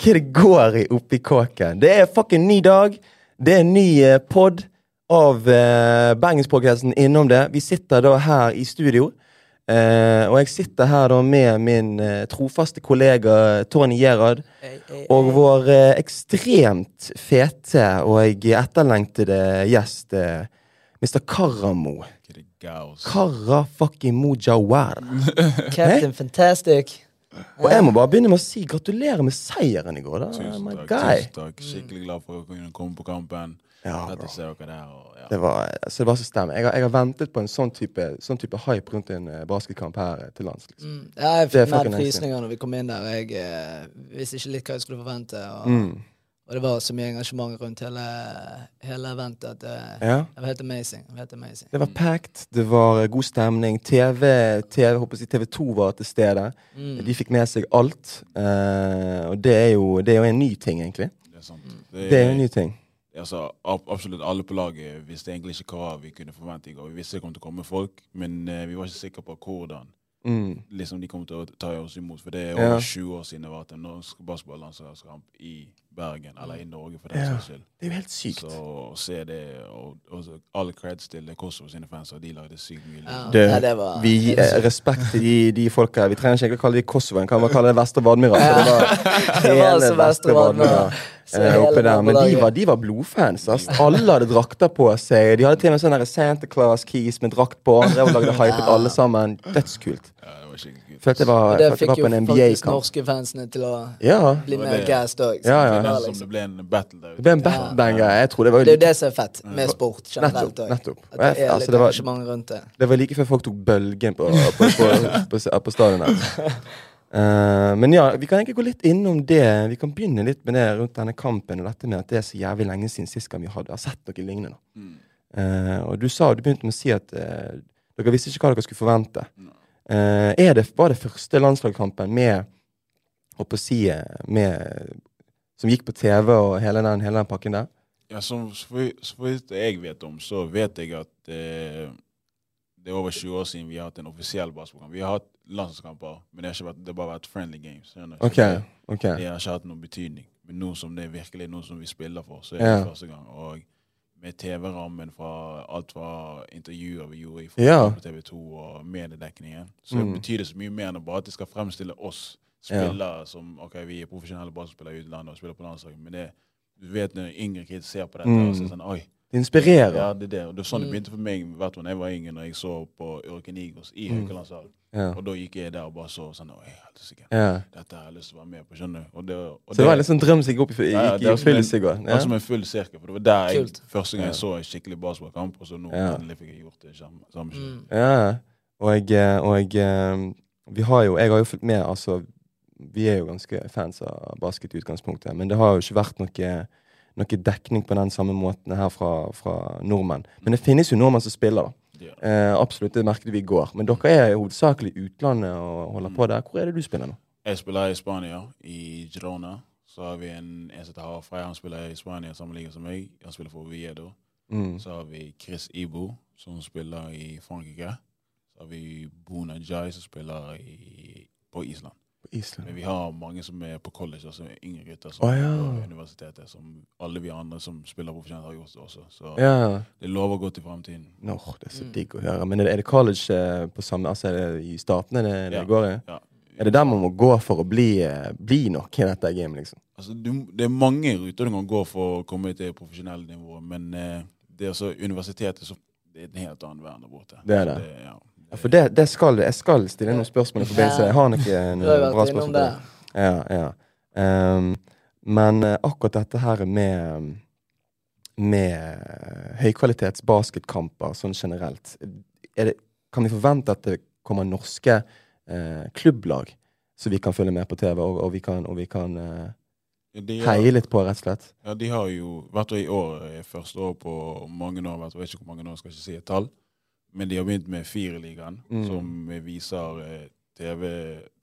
velkommen. er det går i oppi kåken? Det er fucking ny dag. Det er en ny eh, pod av uh, Bergenspodcasten innom det. Vi sitter da her i studio. Eh, og jeg sitter her da med min eh, trofaste kollega Tony Gerhard. Og vår eh, ekstremt fete og etterlengtede gjest eh, Mr. Karamo. Kara fucking Mojawar. Captain Fantastic. Og jeg må bare begynne med å si gratulerer med seieren i går. da. Tusen My takk. guy. tusen takk. Skikkelig glad for å kunne komme på kampen. Ja, bra. dere der. Og, ja. Det var, altså, det var så stemmer. Jeg har, jeg har ventet på en sånn type, sånn type hype rundt en eh, basketkamp her eh, til lands. liksom. Mm. Ja, jeg fikk mer frysninger når vi kom inn der. Jeg eh, visste ikke litt hva jeg skulle forvente. Og, Mm. Og det var så mye engasjement rundt hele, hele eventet at det, Ja. det var helt amazing. Det var helt amazing. Det var packed, det var eh, god stemning. TV, TV, håper jeg, TV 2 var til stede. Mm. De fikk med seg alt. Uh, og det er, jo, det er jo en ny ting, egentlig. Det er sant. Det er jo en ny ting. altså, ab- absolutt alle på laget visste egentlig ikke hva vi kunne forvente i går. Vi visste det kom til å komme folk, men uh, vi var ikke sikre på hvordan Mm. liksom, de kom til å ta oss imot. For det er Ja. over 20 år siden det var en norsk basketballandslagskamp i Bergen, eller i Norge for den Ja. saks skyld. Det er jo helt sykt. Så å se det, og, og all creds til Kosovo sine fans, og de lagde sykt mye lyd. Ja, var- vi eh, Respekt til de, de folka. Vi trenger ikke å kalle de Kosovoen, kan bare kalle det Vestre Vadmyra. Ja. Det var hele altså Vestre Vadmyra. Eh, oppe der. Men de var, de var blodfans. ass. Alle hadde drakter på seg. De hadde til og med sånne der Santa Claus Keys med drakt på. andre og lagde hypet alle sammen. Dødskult. Ja, det var skikkelig kult. Følte jeg var, Og det fikk var jo på en faktisk NBA-kamp. norske fansene til å Ja. bli mer det. gassed òg. Ja, ja. Det er som det ble en battle der Det ble en backbanger. Jeg tror det var Det er jo det som er fett med sport generelt òg. At det er Altså, litt arrangement rundt det. det var like før folk tok bølgen på, på, på, på, på stadion. her. Uh, men ja, vi kan egentlig gå litt innom det. Vi kan begynne litt med det rundt denne kampen og dette med at det er så jævlig lenge siden sist gang vi hadde har sett noe lignende. Mm. Uh, og du sa, du begynte med å si at uh, dere visste ikke hva dere skulle forvente. Nei. Eh, er det, var det første landslagskampen med, si, eh, med, som gikk på TV og hele den, hele den pakken der? Ja, som, vidt jeg vet om, så vet jeg at eh, det er over 20 år siden vi har hatt en offisiell basketballkamp. Vi har hatt landslagskamper, men det har, vært, det har bare vært friendly games. skjønner du? Så Ok, Det, okay. det har ikke hatt noen betydning. Men nå som det er virkelig noe som vi spiller for, så er det Ja. første gang. Og med TV-rammen fra alt fra intervjuer vi gjorde i Ja. TV 2 og mediedekningen, så Mm. betyr det så mye mer enn bare at de skal fremstille oss Ja. spillere som ok, vi er profesjonelle basketspillere i utlandet og spiller på landslaget, men det, du vet når yngre kids ser på dette Mm. og så er sånn Oi. Det inspirerer. Ja, det er det. Og det er sånn det Mm. begynte for meg vet du, når jeg var yngre, når jeg så på Ørkenigos i Mm. Haukelandshallen. Ja. Og da gikk jeg der og bare så sånn Oi, helsike. Ja. Dette har jeg lyst til å være med på, skjønner du. Og det, og Så det var en sånn drøm som gikk opp i, Ja, ja, det i som en- oppfyllelse i går. Ja. var som en full sirkel. For det var der jeg Kult. første gang jeg så en skikkelig basketballkamp, og så nå Ja. endelig fikk jeg gjort det samme. samme. Mm. Ja, og, jeg, og jeg, vi har jo, jeg har jo fulgt med, altså Vi er jo ganske fans av basket i utgangspunktet, men det har jo ikke vært noe, noe dekning på den samme måten her fra, fra nordmenn. Men det finnes jo nordmenn som spiller, da. Ja. Eh, absolutt, det merket vi i går. Men dere er hovedsakelig i utlandet og holder på der. Hvor er det du spiller nå? Jeg spiller i Spania, i Girona. Så har vi en, en som heter Harfrey. Han spiller i Spania samme liga som meg. Han spiller for Oviedo. Mm. Så har vi Chris Ibo, som spiller i Frankrike. Så har vi Bona Jai, som spiller i, på Island. På Island. Men vi har mange som er på college, altså yngre gutter som er ja. på universitetet. Som alle vi andre som spiller profesjonelt, har gjort det også. Så Ja. det lover godt i fremtiden. Nå, det er så digg å høre. Men er det, er det college eh, på samme, altså er det i statene det, det Ja. går i? Ja. Er det der man må gå for å bli, eh, bli nok i dette gamet, liksom? Altså, du, det er mange ruter du kan gå for å komme til profesjonell nivå, men eh, det er altså universitetet så det er en helt annen verden der borte. Det er Så det. ja, Ja, for det, det skal, jeg skal stille noen spørsmål i forbindelse. Jeg har jo eh, bra spørsmål. det. Ja, ja. Um, men eh, akkurat dette her med med høykvalitets basketkamper sånn generelt, er det, kan vi forvente at det kommer norske eh, klubblag som vi kan følge med på TV, og, og vi kan, og vi kan eh, de, har, heie litt på, rett og slett? ja, de har jo hvert år i år, eh, første år på mange år, Vet, jeg vet ikke hvor mange år, skal ikke si et tall, men de har begynt med Fireligaen, Mm. som viser eh, TV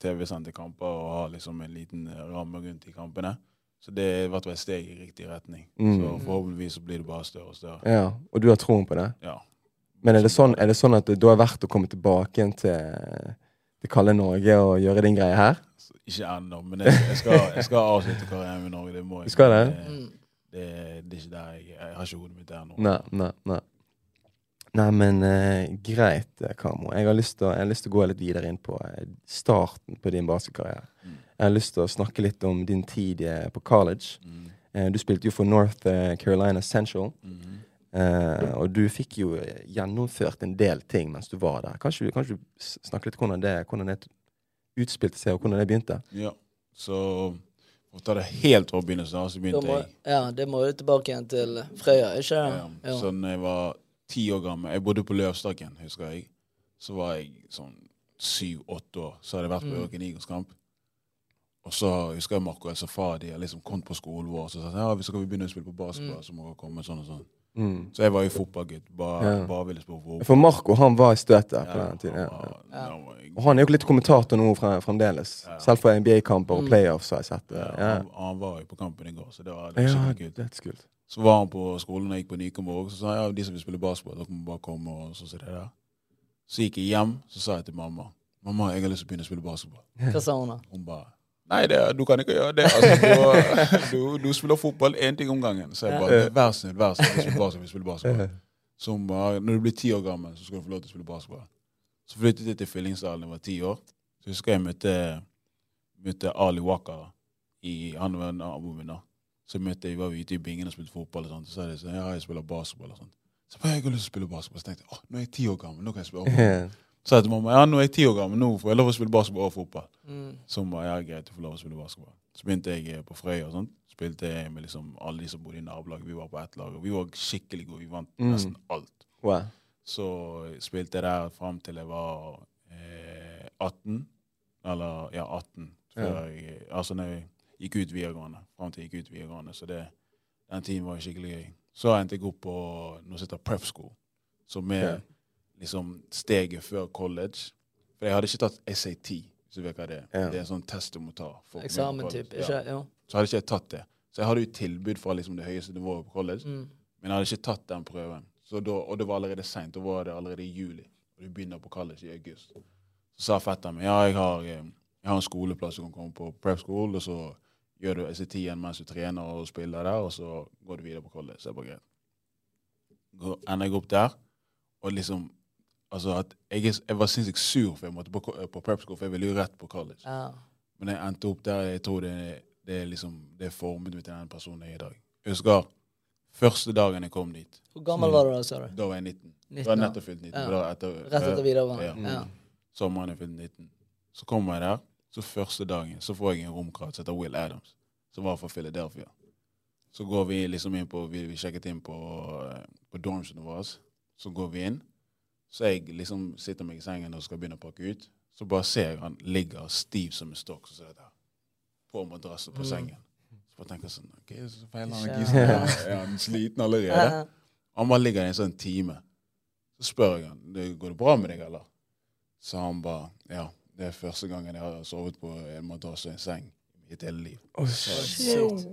TV-sendte kamper og har liksom en liten ramme rundt de kampene. Så det er i hvert fall et steg i riktig retning. Mm. Så forhåpentligvis så blir det bare større og større. Ja, og du har troen på det? Ja. Men er det sånn, er det sånn at det da er verdt å komme tilbake igjen til, det kalde Norge og gjøre din greie her? Ikke ennå, men jeg, jeg, skal, jeg skal avslutte karrieren i Norge. Det må jeg. Du skal det? Det, det, det er ikke der jeg, jeg har ikke hodet mitt der nå. Nei, nei, nei. Nei, men eh, greit, eh, Kamo. Jeg har lyst til å, gå litt videre inn på eh, starten på din basketkarriere. Mm. Jeg har lyst til å snakke litt om din tid eh, på college. Mm. Eh, du spilte jo for North Carolina Central. Mhm. Eh, og du fikk jo gjennomført en del ting mens du var der. Kanskje, du- du snakke litt om hvordan det, hvordan det utspilte seg, og hvordan det begynte? Ja, så Og ta det helt fra begynnelsen av, så begynte må, jeg ja, det må jo tilbake igjen til Frøya, ikke ja. Ja. Så når jeg var ti år gammel Jeg bodde på Løvstakken, husker jeg. Så var jeg sånn syv-åtte år. Så hadde jeg vært på Mm. Ørken Igers-kamp. Og så husker jeg Marco El Safadi har liksom kommet på skolen vår og sa ja, vi skal vi begynne å spille på basketball. Så må dere komme sånn og sånn. Mm. Så jeg var jo fotballgutt. Bare, Ja. bare ville spille fotball. For Marco han var i støtet på Ja, den tiden. han Ja. var- Ja. Og han er jo litt kommentator nå fre- fremdeles. Selv for NBA-kamper og Mm. playoffs har jeg sett. Ja, det. Han, han var jo på kampen i går, så det var, det var ja er kult. Så var han på skolen jeg gikk på Nykomborg, så sa han ja, de som vil spille basketball, dere må bare komme. og så sitter det der. Så gikk jeg hjem, så sa jeg til mamma mamma, jeg har lyst til å begynne å spille basketball. Hva sa hun da? Hun bare Nei, det, du kan ikke gjøre det. Altså, du, du, du spiller fotball én ting om gangen. Så jeg bare Vær snill, vær så snill, vi spiller basketball. Vi spiller basketball. Så hun bare Når du blir ti år gammel, så skal du få lov til å spille basketball. Så flyttet jeg til Fyllingsdalen da jeg var ti år. Så husker jeg møtte, møtte Ali Waka. I, han var naboen min. Så møtte jeg, var vi ute i bingen og spilte fotball. og sånt. Så sa de sånn, ja, jeg spiller basketball. og sånt. Så bare, jeg har lyst til å spille basketball. Så tenkte jeg åh, nå er jeg ti år gammel. nå kan jeg spille basketball. Så sa jeg til mamma ja, nå er jeg ti år gammel, nå får jeg lov å spille basketball og fotball. Mm. Så hun ja, greit, du får lov å spille basketball. Så begynte jeg eh, på Frøya og sånt. Spilte jeg med liksom alle de som bodde i nabolaget. Vi var på ett lag, og vi var skikkelig gode. Vi vant Mm. nesten alt. Wow. Så spilte jeg der fram til jeg var eh, 18. Eller ja, 18. Før jeg, altså når jeg gikk ut videregående. Fram til jeg gikk ut videregående. Så det, den tiden var skikkelig gøy. Så endte jeg opp på noe som heter prep school. Som er okay. liksom steget før college. For jeg hadde ikke tatt SAT, hvis du vet hva det er. Ja. Det er en sånn test du må ta. Eksamen, typ. type. Ja. Så hadde ikke jeg tatt det. Så jeg hadde jo tilbud fra liksom det høyeste nivået på college. Mm. Men jeg hadde ikke tatt den prøven. Så da, og det var allerede seint. Da var det allerede i juli. Og du begynner på college i august. Så sa fetteren min ja, jeg har, eh, jeg har en skoleplass du kan komme på prep school, og så gjør du SET-en mens du trener og spiller der, og så går du videre på college. Så er bare greit. Ender jeg opp der, og liksom Altså at jeg, jeg var sinnssykt sur for jeg måtte på, på prep school, for jeg ville jo rett på college. Ja. Men jeg endte opp der. Jeg tror det, det liksom Det formet meg til den personen jeg er i dag. Jeg husker første dagen jeg kom dit. Hvor gammel var du da, sa du? Da var jeg 19. 19 Da var jeg nettopp fylt 19. Ja. etter, Rett etter videregående? Ja. Ja. Sommeren jeg fylte 19. Så kommer jeg der. Så første dagen så får jeg en romkarat som heter Will Adams, som var fra Philadelphia. Så går vi liksom inn på Vi, vi sjekket inn på, eh, på dormsene våre. Så går vi inn. Så jeg liksom sitter meg i sengen og skal begynne å pakke ut. Så bare ser jeg han ligger stiv som en stokk så der, på madrassen på Mm. sengen. Så bare tenker jeg sånn OK, så feiler han Ja. ikke Er han sliten allerede? Han bare ligger i en sånn time. Så spør jeg han det, går det bra med deg, eller? Så han bare ja, det er første gangen jeg har sovet på en madrass og en seng i mitt hele liv. Oh, Sykt.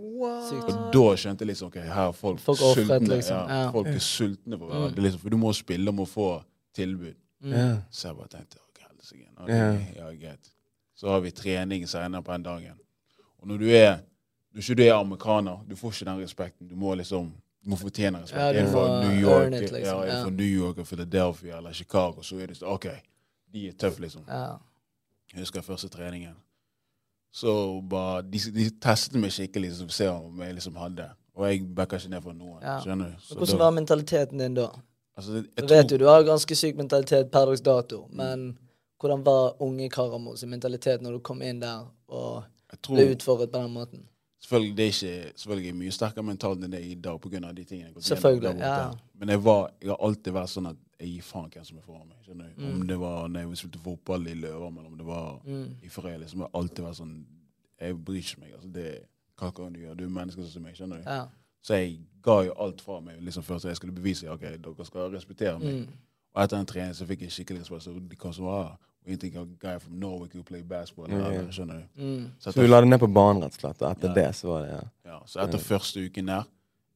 Sykt. Og da skjønte jeg liksom ok, her er folk, Folk offret, sultne. liksom. Ja, folk er sultne på hverandre. Mm. Liksom, for du må spille om å få tilbud. Mm. Så jeg bare tenkte ok, helsike. ok, Ja. Ja, greit. Så har vi trening senere på den dagen. Og når du er når ikke du er amerikaner, du får ikke den respekten. Du må liksom du må fortjene respekt. Ja, du er du fra må New York, it, liksom. ja, er du fra New York og Philadelphia eller Chicago, så er det sånn OK, de er tøffe, liksom. Ja. Jeg husker første treningen. Så bare, de, de testet meg skikkelig for å se om jeg liksom hadde. Og jeg backa ikke ned for noen. Ja. Skjønner du? Så Hvordan da- var mentaliteten din da? altså, jeg, Jeg tror- vet jo, du har ganske syk mentalitet per dags dato, men hvordan var unge Karamo sin mentalitet når du kom inn der og tror, ble utfordret på den måten? Selvfølgelig, det er ikke, selvfølgelig er mye sterkere mentalt enn det er i dag pga. de tingene jeg har gått gjennom Selvfølgelig, ja. Men jeg, var, jeg har alltid vært sånn at jeg gir faen hvem som er foran meg. Mm. Om det var når jeg spilte fotball i Løvam, eller om det var Mm. i Frøya. Liksom, jeg har alltid vært sånn Jeg bryr ikke meg. Altså, det, hva kan du gjøre? Du er menneske som meg. skjønner du? Ja. Så jeg ga jo alt fra meg liksom før så jeg skulle bevise ok, dere skal respektere meg. Mm. Og etter den treningen så fikk jeg skikkelig respons. Så de kom som var We think a guy from Norway could play basketball. Mm, eller, ja. Skjønner du? Mm. Så Så du la det ned på banen, rett og slett. Og etter Ja. det så var det ja. Ja, så etter første uken der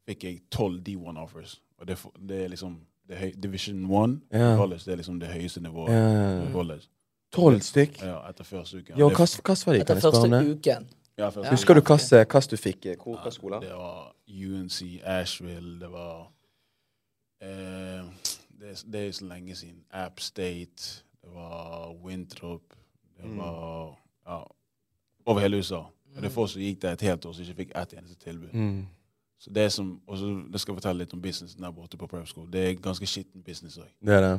fikk jeg 12 D1 offers. Og det, det er liksom høy, Division 1 Ja. college, det er liksom det høyeste nivået Ja, ja, på ja. college. Tolv stykk? Ja, etter første uken. Ja, Det- hva hva var de? Etter første uken. ja, første Husker du hva du fikk? eh, Hvor, hva skole? Det var UNC, Asheville, det var eh, det, det er så lenge siden. App State, det var Winthrop, det Mm. var ja, over hele USA. Mm. det er folk som gikk der et helt år som ikke fikk ett eneste tilbud. Mm. Så det som, og så det skal jeg fortelle litt om businessen der borte på prep school. Det er ganske skitten business òg. Det er det.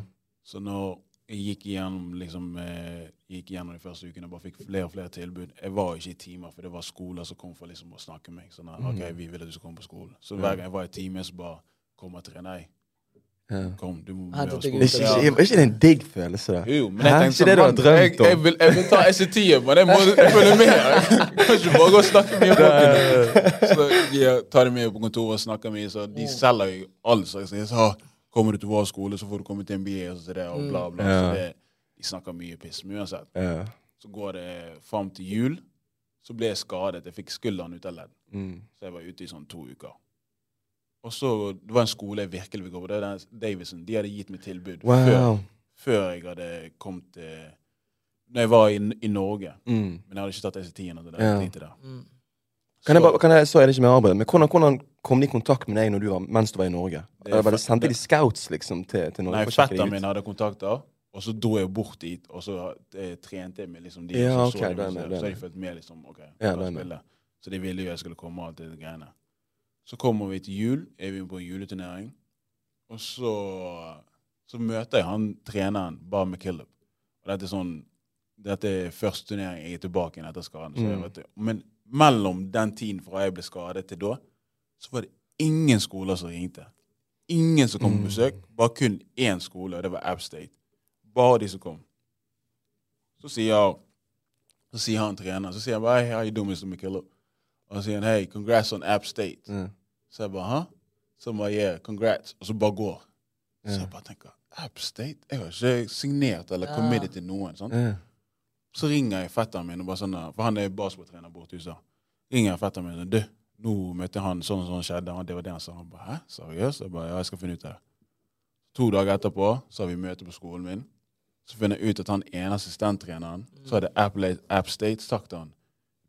Så når jeg gikk igjennom, liksom, eh, gikk igjennom de første ukene og bare fikk flere og flere tilbud Jeg var ikke i timer, for det var skoler som kom for liksom å snakke med meg. Sånn at, ok, vi vil at du skal komme på skolen. Så hver gang jeg var i time, så bare kom jeg til. Nei. Kom, du må gjøre Det er ikke, ikke, ikke det en digg følelse, da? Jo, men jeg tenkte Ikke sånn, det du har mann, drømt jeg, jeg, om? vil, jeg vil ta SE10, men jeg må følge med. Jeg kan ikke bare gå og snakke mye om. Så jeg tar dem med på kontoret og snakker mye, så de selger jo alt. Så jeg sier så, kommer du til vår skole, så får du komme til MBA, og så det, og bla, bla. Ja. Så det, de snakker mye piss. Men uansett, Ja. så går det fram til jul, så ble jeg skadet. Jeg fikk skulderen ut av ledd. Mm. Så jeg var ute i sånn to uker. Og så, Det var en skole jeg virkelig vil gå på. Det var Davison. De hadde gitt meg tilbud før, Wow. før jeg hadde kommet til Når jeg var i, i Norge. Mm. Men jeg hadde ikke tatt SE10-en. og det der, Ja. det. Mm. Kan jeg bare, kan jeg, så er det ikke mer arbeid, men hvordan, hvordan kom de i kontakt med deg når du var, mens du var i Norge? Det er Eller var det fa- sendte de scouts liksom til, til Norge? Nei, Fetteren min hadde kontakter, og så dro jeg bort dit, og så eh, trente jeg med liksom de Ja, som okay, så er så, er så jeg har med. liksom, ok, Ja, er. Så de ville jo jeg skulle komme og alt det greiene. Så kommer vi til jul, er vi på en juleturnering, og så, så møter jeg han treneren, Bar McKillop. Og dette er sånn, dette er første turnering jeg er tilbake igjen etter skaden. Mm. vet. Men mellom den tiden fra jeg ble skadet til da, så var det ingen skoler som ringte. Ingen som kom på Mm. besøk, bare kun én skole, og det var App State. Bare de som kom. Så sier, så sier han treneren, så sier han bare, hey, how you doing, Mr. McKillop? Og så sier han, hey, congrats on App State. Mm. Så jeg bare, hæ? Så bare, yeah, congrats. Og så bare går. Så jeg bare tenker, App State? Jeg har ikke signert eller Ja. committed til noen. Sånn. Så ringer jeg fetteren min, og bare sånn, for han er basketballtrener borte i USA. Ringer jeg fetteren min og du, nå møtte han, sånn og sånn skjedde, Og det var det han sa. Han bare, hæ, seriøst? Jeg bare, ja, jeg skal finne ut av det. To dager etterpå så har vi møte på skolen min. Så finner jeg ut at han ene assistenttreneren, så hadde App, App State sagt til han,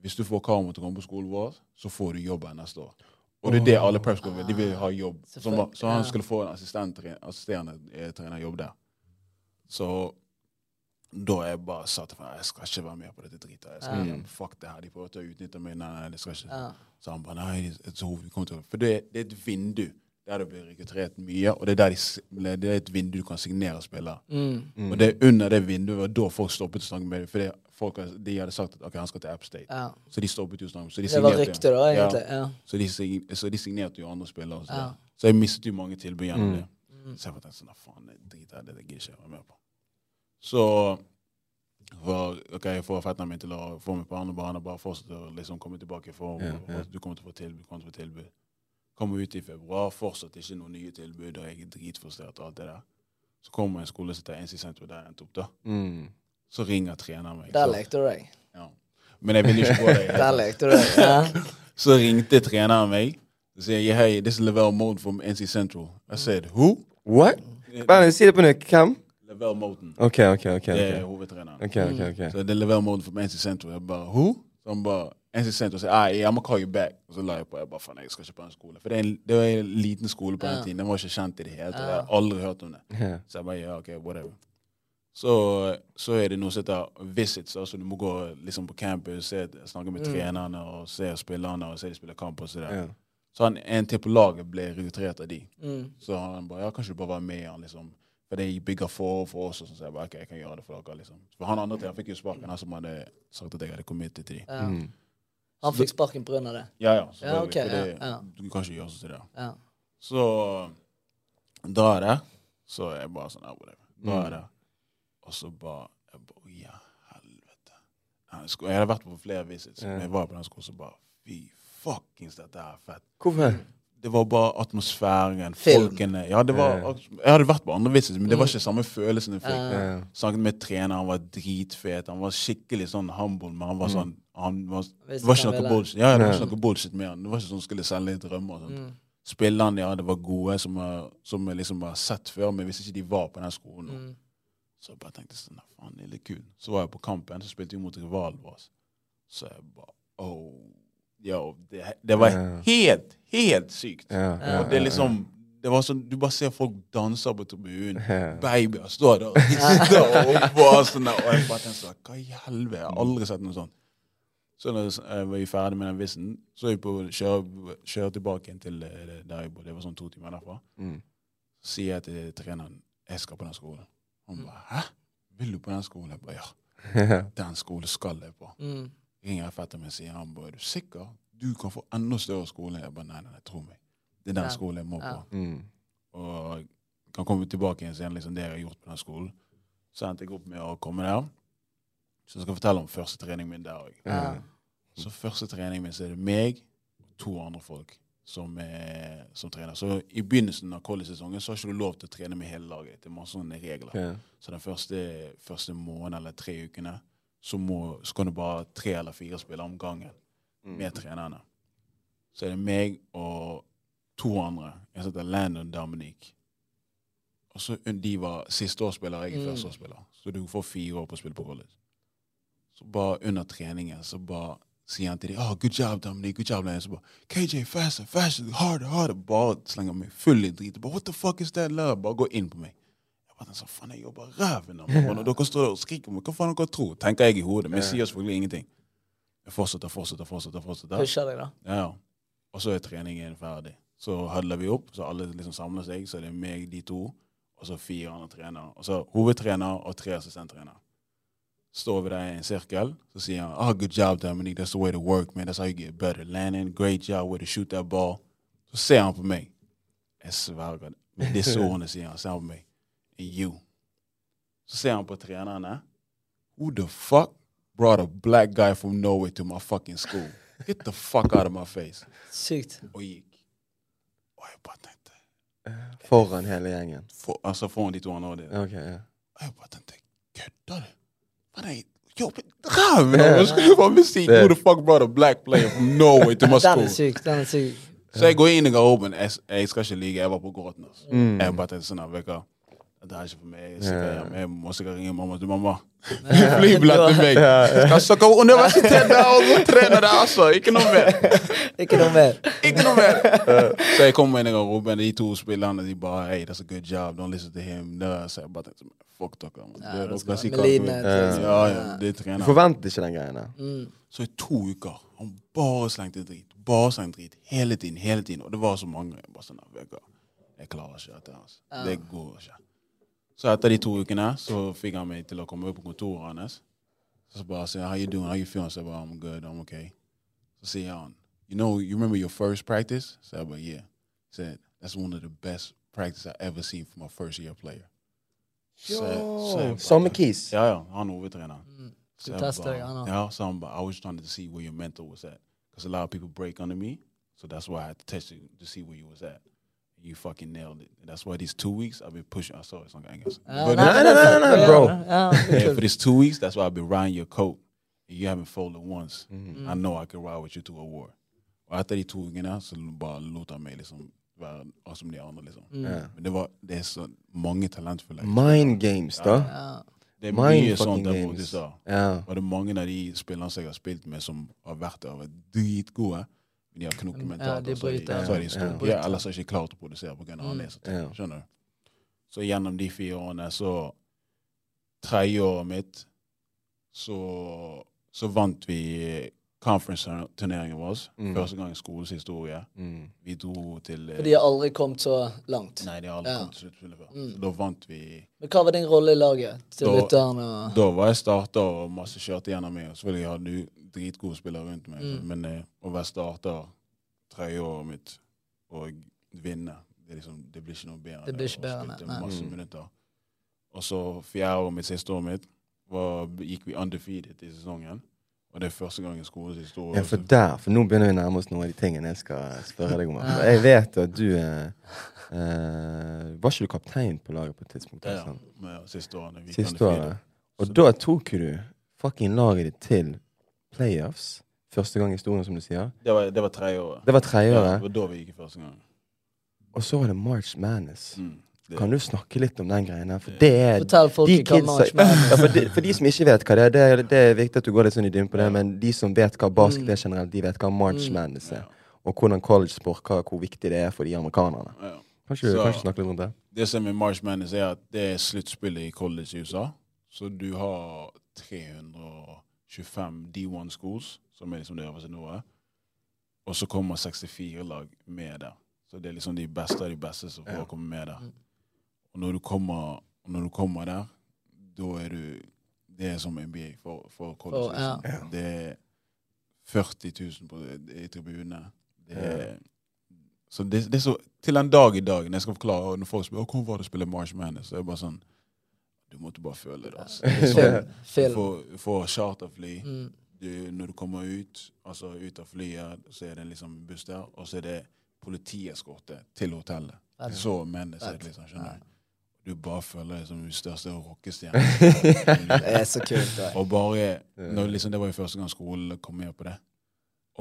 hvis du får Karmo til å komme på skolen vår, så får du jobb her neste år. Og det er det alle prep vil. De vil ha jobb. Så, så han skulle få en assisterende eh, trenerjobb der. Så da er jeg bare sa til meg jeg skal ikke være med på dette dritet. Jeg skal mm. Fuck det her. De prøver å utnytte meg. Nei, nei, det skal ikke. Ja. Så han bare nei, det- så et hoved. For det, det er et vindu der det blir rekruttert mye, og det er, der de, det er et vindu du kan signere spillere. Mm. Og det er under det vinduet og da folk stoppet å snakke med dem. For folk, de hadde sagt at okay, han skal til App State. Ja. Så de stoppet jo å snakke. Så de Det var signerte- ryktet, da, egentlig. Ja. Så de, så de signerte jo andre spillere. Så, Ja. så jeg mistet jo mange tilbud gjennom Mm. det. Så jeg tenkte sånn, "Nei, faen, det er jeg gidder ikke jeg være med på. Så for, ok, jeg får fetteren min til å få meg på andre baner, bare fortsette å liksom komme tilbake for Ja, ja. du kommer til å få tilbud. kommer til å få tilbud. Kommer ut i februar, fortsatt ikke noen nye tilbud, og jeg er dritfrustrert og alt det der. Så kommer en skole som heter NC Sentrum, der jeg endte opp, da. Mm. Så ringer treneren meg. Der lekte du deg. ja. Men jeg ville ikke gå der. Der lekte du deg. Ja. Så ringte treneren meg og sier hey, this is Lavelle Moden from NC Central. I said, who? What? Bare si det på nytt. Hvem? Lavelle Moden. OK, OK. ok, Det er hovedtreneren. Okay, okay, okay. Så det er Lavelle Moden from NC Central. Jeg bare, who? Så han bare, NC Central sier, ah, yeah, I'm gonna call you back. Og så la jeg på, jeg bare, faen, jeg skal ikke på en skole. For det, er en, det var en liten skole på den tiden. Den var ikke kjent i det hele tatt. Jeg har aldri hørt om det. Så jeg bare, ja, ok, whatever. Så, så er det noe som heter visits. altså Du må gå liksom på campus, se, snakke med trenerne og se spillerne og se de spiller kamp. og så der. Ja. Så han, en til på laget ble rekruttert av de. Mm. Så han bare, ja, kanskje du bare være med han, liksom. For det bygger for for oss. Og sånn, så jeg bare, ok, jeg kan gjøre det for dere, liksom. For han andre til, han fikk jo sparken, han som hadde sagt at jeg hadde committed til de. Mm. Han fikk sparken av det. Ja, ja. Ja, okay, det, ja, ja. Du kan ikke gjøre sånn til det. Ja. Så da er det Så er jeg bare sånn, her, whatever. Da er det Og så bare, jeg bare, «Å, ja, helvete. Jeg skulle- jeg hadde vært på flere visits, Ja. men jeg var på den skolen, så bare, fy fuckings, dette er fett. Hvorfor? Det var bare atmosfæren, Film. folkene. Ja, det var, jeg hadde vært på andre visits, men det var ikke samme følelsen jeg fikk. Ja. Snakket med treneren, han var dritfet. Han var skikkelig sånn humble, men han var sånn han var, Det var ikke noe bullshit. Ja, det var ikke noe bullshit med han. Det var ikke sånn han skulle selge drømmer. rømme. sånt. Mm. Spillerne ja, det var gode, som, jeg- som jeg liksom har sett før, men hvis ikke de var på den skolen. Mm. Så jeg bare tenkte sånn, faen, det kul. Så var jeg på kampen, så spilte vi mot rivalen vår. Så jeg bare, oh, yo, det, det var yeah. helt, helt sykt. Yeah, det er liksom, det var sånn, du bare ser folk danser på tribunen. Yeah. Babyer står der og rister og bare sånn der. Og jeg bare tenkte sånn, hva i helvete? Jeg har aldri sett noe sånt. Så når jeg var ferdig med den vissen, så jeg på å kjøre, kjøre tilbake inn til eh, der jeg bodde. Det var sånn to timer derfra. Mm. Så sier jeg til treneren, jeg skal på den skolen. Han bare, hæ? Vil du på den skolen? Jeg bare, ja. Den skolen skal jeg på. Mm. Ringer jeg fetteren min og sier, han bare, er du sikker? Du kan få enda større skole. Jeg bare, nei, nei, nei, tro meg. Det er den Ja. skolen jeg må på. Ja. Mm. Og kan komme tilbake igjen senere, liksom det jeg har gjort på den skolen. Så endte jeg opp med å komme der. Så jeg skal fortelle om første trening min der òg. Ja. Så første trening min så er det meg og to andre folk som, er, som trener. Så i begynnelsen av college-sesongen så har ikke du lov til å trene med hele laget. Det er masse sånne regler. Ja. Så den første, første måneden eller tre ukene så, må, så kan du bare tre eller fire spille om gangen med trenerne. Så er det meg og to andre. Jeg heter Landon Dominic. Og så De var sisteårsspiller, jeg er Mm. førsteårsspiller. Så du får fire år på å spille på college. Så bare under treningen så bare sier han til dem oh, 'Good job, Dominic. Good job, Landon.' Så bare 'KJ, faster, faster, harder, harder.' Bare slenger meg full i drit. Bare 'What the fuck is that love?' Bare gå inn på meg. Jeg han sånn, faen, jeg jobber ræven av meg. Og Når dere står og skriker meg, hva faen dere tror? Tenker jeg i hodet. Men jeg sier selvfølgelig ingenting. Jeg fortsetter, fortsetter, fortsetter. fortsetter. Pusher deg, da. Ja, og så er treningen ferdig. Så huddler vi opp, så alle liksom samler seg. Så er det meg, de to, og så fire andre trenere. Og så hovedtrener og tre assistenttrenere. Står vi der i en sirkel, så sier han oh, 'Good job, Dominic. That's the way to work, man. That's how you get better. Landing, great job way to shoot that ball.' Så ser han på meg. Jeg sverger. Med disse ordene sier han. Ser han på meg. You. Så ser han på trenerne. Who the fuck brought a black guy from Norway to my fucking school? Get the fuck out of my face. Sykt. Og gikk. Og jeg bare tenkte Foran hele gjengen. for, Altså foran de to andre. Det. Ok, ja. Og jeg bare tenkte Kødder du? Faen, jeg jobbet ræven av meg! Skulle bare bli si Who the fuck brought a black player from Norway to my Den school? er syk. Den er syk. Så jeg går inn i garderoben. Jeg, jeg skal ikke lyve, jeg var på gråten. Altså. Mm. Jeg bare tenkte sånn her, vet du hva, det er ikke for meg. Jeg, sikkert, Ja. hjem. jeg må sikkert ringe mamma til mamma. Flybillett til meg. Skal søke universitet der og så trene der, altså. Ikke noe mer. Ikke noe mer. Ikke noe mer. så jeg kommer inn i garderoben, de to spillerne de bare Hey, that's a good job. Don't listen to him. Da, så jeg bare tenkte fuck dere. man. Ja, Dere det kan skal si være hva dere vil. medlidenhet, Ja, liksom. ja, det er Du trener. forventer ikke den greia der. Mm. Så i to uker han bare slengte drit. Bare slengte drit. Hele tiden, hele tiden. Og det var så mange. Jeg bare sånn, vet du hva, jeg klarer ikke dette. Altså. Ja. Det går ikke. Så etter de to ukene så fikk han meg til å komme opp på kontoret hans. Så bare sier han, how you doing, how you feeling? Så jeg bare, I'm good, I'm okay. Så sier han, you know, you remember your first practice? Så jeg bare, yeah. He said, that's one of the best practice I ever seen for my first year player. Så- så jeg bare- Samme Keys. Ja, ja, han er hovedtreneren. Mm. Så Du tester deg, han. Ja, så han bare, I was trying to see where your mental was at. Because a lot of people break under me. So that's why I had to test you to see where you was at. You fucking nailed it. And that's why these two weeks I've been pushing. I saw it's like, I guess. Ja, But- nei, nei, nei, nei, ja, bro. Ja, yeah, for these two weeks, that's why I've been riding your coat. And you haven't folded once. Mm. I know I can ride with you to a war. Og etter de to ukene så bare lot han meg liksom være akkurat som de andre. liksom. Mm. Ja. Men det, var, det er så mange talentfulle. Mind games, da. Ja. Det er Mind mye sånt fucking der borte games. sa. Ja. Og det er mange av de spillerne som jeg har spilt med, som har vært der og vært dritgode. Men de har knokket Ja, mentalt. er de, bryter. så er de Ja, store. ja. Ja, ellers har de ikke klart å produsere pga. Mm. Ja. Skjønner du? Så gjennom de fire årene, så Tredje året mitt, så, så vant vi conference-turneringen vår. Mm. Første gang i skolens historie. Mm. Vi dro til For de har aldri kommet så langt. Nei, de har aldri Ja. kommet til sluttspillet før. Mm. Da vant vi Men hva var din rolle i laget? Til Da- lytterne og Da var jeg starter og masse kjørte gjennom meg. og Selvfølgelig hadde du dritgode spillere rundt meg, Mm. men eh, å være starter tredjeåret mitt og vinne, det, er liksom, det blir ikke noe bedre. Det blir ikke bedre, nei. masse Mm. minutter. Og så fjerde året mitt, siste året mitt, var, gikk vi undefeated i sesongen. Og det er første gang i skolens historie. Ja, for der, for nå begynner vi å nærme oss noen av de tingene jeg skal spørre deg om. For Jeg vet at du eh, eh, Var ikke du kaptein på laget på et tidspunkt? ja, ja, siste året. Siste året. Og da tok du fucking laget ditt til playoffs. Første gang i historien, som du sier. Det var, det var tredje. Det var tredje Ja, det var da vi gikk i første gang. Og så var det March Madness. Mm. Det- Kan du snakke litt om den greien her? For det er Fortell folk de hva March Madness ja, for, de, for de som ikke vet hva det er, det er, det er viktig at du går litt sånn i dybden på det, men de som vet hva basket er generelt, de vet hva March Mm. Madness er. Og hvordan college-sport, hva- hvor viktig det er for de amerikanerne. Ja. Kanskje, du Så- kanskje snakke litt rundt det? Det som er March Madness, er at det er sluttspillet i college i USA. Så du har 325 D1 schools, som er liksom det øverste nivået. Og så kommer 64 lag med der. Så det er liksom de beste av de beste som får Ja. komme med der. Mm. Og når du kommer, når du kommer der, da er du Det er som NBA for, for college. For- ja. liksom. Det er 40 000 på, i tribunene. Det er, så det, det er så Til en dag i dag, når jeg skal forklare og når folk spør «Å, hvordan var det å spille March Madness, så er det bare sånn Du måtte bare føle det. altså. Sånn, du får, charterfly. Mm. Du, når du kommer ut, altså ut av flyet, så er det liksom buss der, og så er det politieskorte til hotellet. Så Fett. liksom, skjønner du. Du bare føler deg som den største rockestjernen. Det er så kult. det. Og bare, når liksom, Det var jo første gang skolen kom med på det.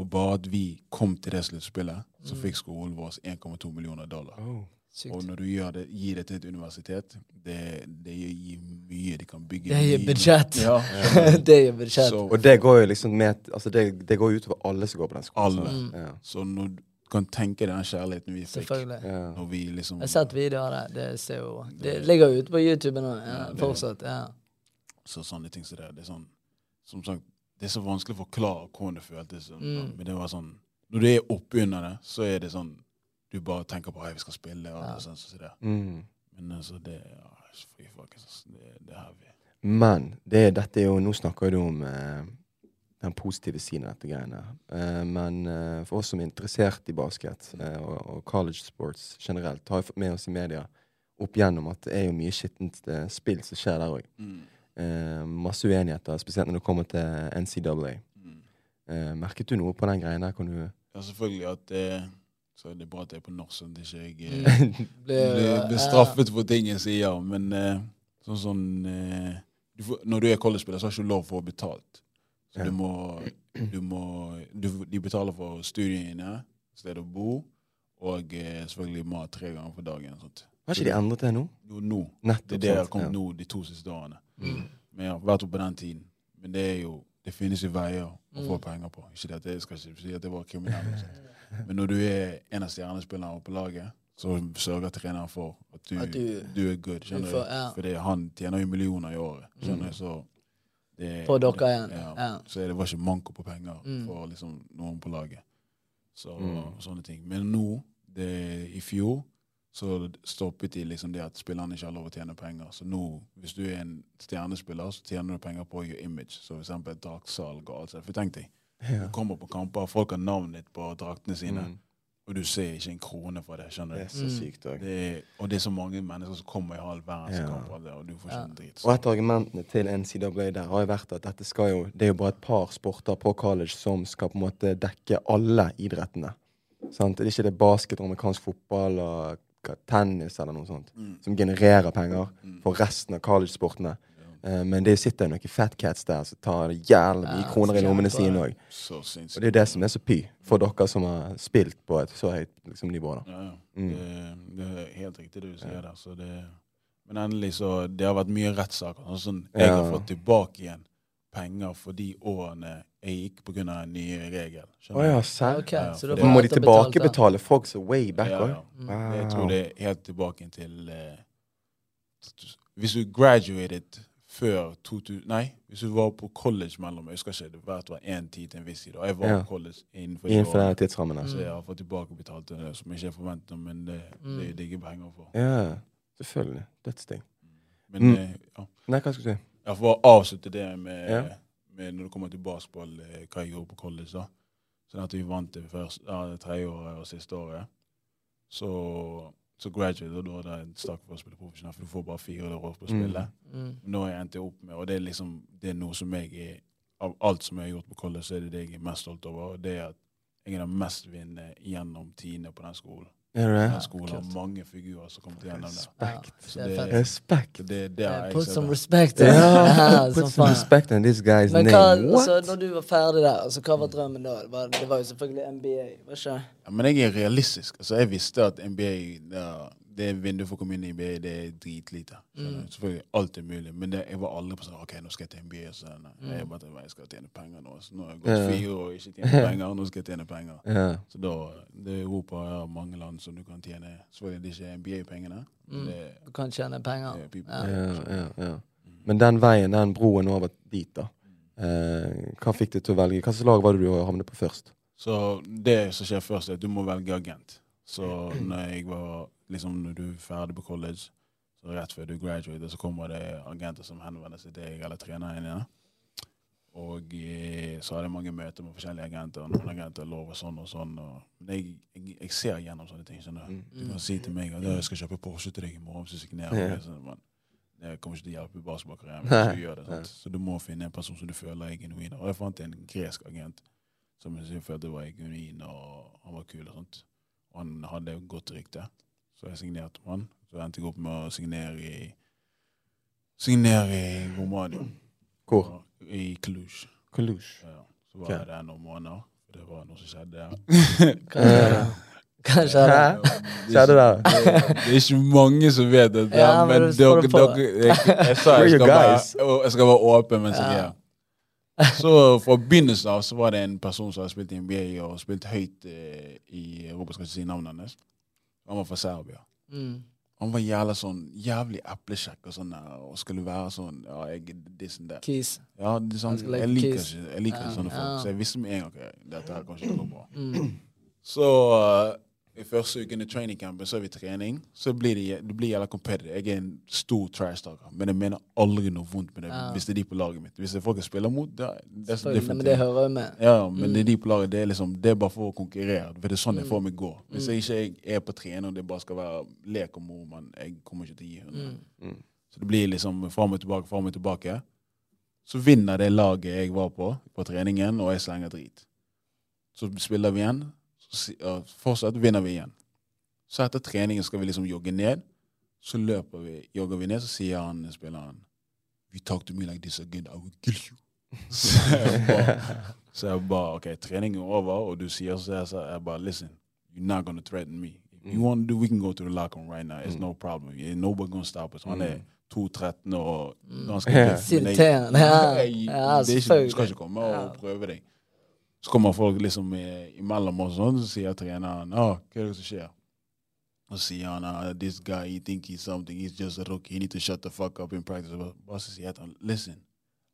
Og bare at vi kom til det sluttspillet, så Mm. fikk skolen vår 1,2 millioner dollar. Oh. Sykt. Og når du gjør det, gir det til et universitet, det, det gir mye. De kan bygge Det gir budsjett. Ja. det gir budsjett. Så, Og det går jo liksom med Altså, det, det går utover alle som går på den skolen. Alle. Mm. Ja. så når du kan tenke deg den kjærligheten vi fikk. Ja. når vi liksom Jeg har sett videoer av det. Det, ser jo, det ligger jo ute på YouTube nå. Ja, Ja, fortsatt. Ja. Så sånne ting som det. Det er sånn Som sagt, det er så vanskelig å forklare hvordan det føltes. sånn, Mm. Men det var sånn Når du er oppunder det, så er det sånn Du bare tenker på at vi skal spille. Og Ja. sånn, så det. Mm. Men altså, det ja, fy fuck, altså, det, det er heavy. Men det, dette er jo Nå snakker du om eh, den positive siden av dette greiene. Eh, men eh, for oss som er interessert i basket eh, og, og college sports generelt, har jo fått med oss i media opp igjennom at det er jo mye skittent eh, spill som skjer der òg. Mm. Eh, masse uenigheter, spesielt når det kommer til NCAA. Mm. Eh, merket du noe på den greia der? Kan du Ja, selvfølgelig at det er bra at jeg er på norsk, sånn at jeg ikke Mm. eh, Blir- blir, blir ja. straffet for ting jeg sier. Men eh, sånn sånn eh, du får, Når du er college-spiller, så har du ikke lov for å få betalt. Så Ja. du må, du må du, De betaler for studiene stedet sted å bo, og eh, selvfølgelig mat tre ganger på dagen. Sånt. Har ikke de endret det nå? Jo, nå. Det er det jeg har kommet Ja. nå de to siste årene. Mm. Men jeg har vært oppe på den tiden. Men det er jo det finnes jo veier å få penger på. Ikke det at jeg skal ikke si at det var kriminelt. Men når du er en av stjernespillerne på laget, så sørger treneren for at du, At du- du er good. skjønner du får- ja. Fordi han tjener jo millioner i året. skjønner Mm. Så det, På dere igjen. Ja. Ja. Så det var ikke manko på penger Mm. for liksom noen på laget. Så Mm. sånne ting. Men nå, det, i fjor, så stoppet de liksom det at spillerne ikke har lov å tjene penger. Så nå, hvis du er en stjernespiller, så tjener du penger på your image. Så for eksempel draksalg og alt sånt. For tenk deg, du kommer på kamper, folk har navnet ditt på draktene sine, Mm. og du ser ikke en krone for det. skjønner du? Det er så Mm. sykt også. Det er, og det er så mange mennesker som kommer i halv verden Ja. kamper, og du får ikke Ja. en drit. Og et av argumentene til NCAA der har jo vært at dette skal jo, det er jo bare et par sporter på college som skal på en måte dekke alle idrettene. Sant? Det er ikke det basket, amerikansk fotball og tennis eller noe sånt Mm. som genererer penger Mm. for resten av collegesportene. Uh, men det sitter jo noen fat cats der som tar jævlig mye Ja, kroner i lommene sine òg. Og det er det som er så py for dere som har spilt på et så høyt liksom, nivå. da. Ja, ja. Mm. Det, det er helt riktig det du sier der. Så det, men endelig så Det har vært mye rettssaker. Sånn, jeg har fått tilbake igjen penger for de årene jeg gikk pga. en ny regel. Oh, ja, serr? Ok, Ja, så det- Må de tilbakebetale folk så way back Ja, òg? ja. Wow. Jeg tror det er helt tilbake til uh, Hvis du graduated før 2000 Nei, hvis du var på college mellom Jeg husker ikke, det var hvert var én tid til en viss tid. Og jeg var Ja. på college innenfor Innenfor den tidsrammen. Så jeg har fått tilbakebetalt det som jeg ikke forventet, men det, Mm. det er digge penger for. Ja, selvfølgelig. Dødsting. Men Mm. eh, ja. Nei, hva skal du si? Jeg får bare avslutte det med, Ja. med når det kommer til basketball, eh, hva jeg gjorde på college. da. Sånn at vi vant det første, ja, tredje året og siste året. Så, så graduate, og da er det en stakk for å spille profesjonelt, for du får bare fire år på å Mm. spille. Mm. Nå har jeg endt opp med, og det er liksom det er noe som jeg er Av alt som jeg har gjort på college, så er det det jeg er mest stolt over. og det er at jeg er den mestvinnende gjennom tiende på den skolen. Er du det? Den skolen har mange figurer som kommer til gjennom. Respekt. Ja, det er det- Respekt. Det, det har Yeah, Put some respect. in yeah, put some respect in this guy's Men name. What? altså, når du var ferdig der, altså, hva var drømmen da? Det var, det var jo selvfølgelig NBA, var ikke? Ja, men jeg er realistisk. Altså, jeg visste at NBA det, det vinduet for å komme inn i NBA, det er dritlite. Mm. Selvfølgelig, alt er mulig, men det, jeg var aldri på sånn OK, nå skal jeg til NBA. Så, nei, jeg bare jeg skal tjene penger nå. Så nå har jeg gått Ja. fire år og ikke tjent penger, nå skal jeg tjene penger. Ja. Så da, det er Europa har mange land som du kan tjene Selvfølgelig det er ikke NBA-pengene, Mm. Du kan tjene penger. er. Ja. Ja, ja, ja. Men den veien, den broen over dit, da. Eh, hva fikk deg til å velge? Slags lag var det du havnet på først? Så det som skjer først, er at du må velge agent. Så når jeg var liksom når du er ferdig på college, så rett før du graduater, så kommer det agenter som henvender seg til deg eller treneren din. Og eh, så hadde jeg mange møter med forskjellige agenter, og noen agenter lover sånn og sånn. Men jeg, jeg, jeg ser gjennom sånne ting. skjønner Du Du kan si til meg at jeg skal kjøpe Porsche til deg i morgen hvis du signerer. Sånn, men det kommer ikke til å hjelpe i basketballkarrieren. Så du må finne en person som du føler er genuin. Og jeg fant en gresk agent som jeg følte var genuin, og han var kul. og sånt. Og han hadde godt rykte. Så jeg signerte med han. Så endte jeg opp med å signere i Signere i Romania. Hvor? I Cluj. Cluj. Ja. Så var okay. jeg der noen måneder. Det var noe som skjedde der. Kanskje, kanskje det. Skjedde det? Det, er ikke mange som vet det. Ja, men men dere, dere, jeg, jeg sa jeg skal, være, jeg skal være åpen men jeg er Ja. Så fra begynnelsen av så var det en person som hadde spilt i NBA og spilt høyt eh, i Europa. Skal ikke si navnet hans. Han var fra Serbia. Mm. Han var jævla sånn jævlig eplekjekk og sånn og skulle være sånn Ja, jeg this and that. Keys. Ja, det sånn, like jeg liker ikke, jeg liker ikke sånne folk. Ja. Så jeg visste med en gang at dette her kanskje går bra. Mm. Så uh, i første uken i trainingcampen så er vi trening. Så blir det, det blir jævla competitive. Jeg er en stor trash-taker, men jeg mener aldri noe vondt med det Ja. hvis det er de på laget mitt. Hvis det er folk jeg spiller mot, det, det er så different. Men det hører med. Ja, men Mm. det er de på laget, det er liksom, det er bare for å konkurrere. For det er sånn jeg får meg gå. Hvis Mm. jeg ikke er på trening og det bare skal være lek og moro, men jeg kommer ikke til å gi henne. Mm. Så det blir liksom fram og tilbake, fram og tilbake. Så vinner det laget jeg var på, på treningen, og jeg slenger drit. Så spiller vi igjen, fortsatt vinner vi igjen. Så etter treningen skal vi liksom jogge ned. Så løper vi, jogger vi ned, så sier han spilleren You talk to me like this again, I will kill you. Så jeg bare, så jeg bare OK, treningen er over, og du sier så, så jeg bare Listen, you're not gonna threaten me. If you want to do, we can go to the locker room right now. It's no problem. Yeah, Nobody gonna stop us. Han er 2-13 og ganske tøff, ja. jeg- ikke, Du skal ikke komme og prøve deg. Så kommer folk liksom imellom oss, og så sier treneren ah, 'Hva er det som skjer?' Og så sier han ah, 'This guy, he think he's something. He's just a rookie. He need to shut the fuck up in practice.' Og så sier han 'Listen,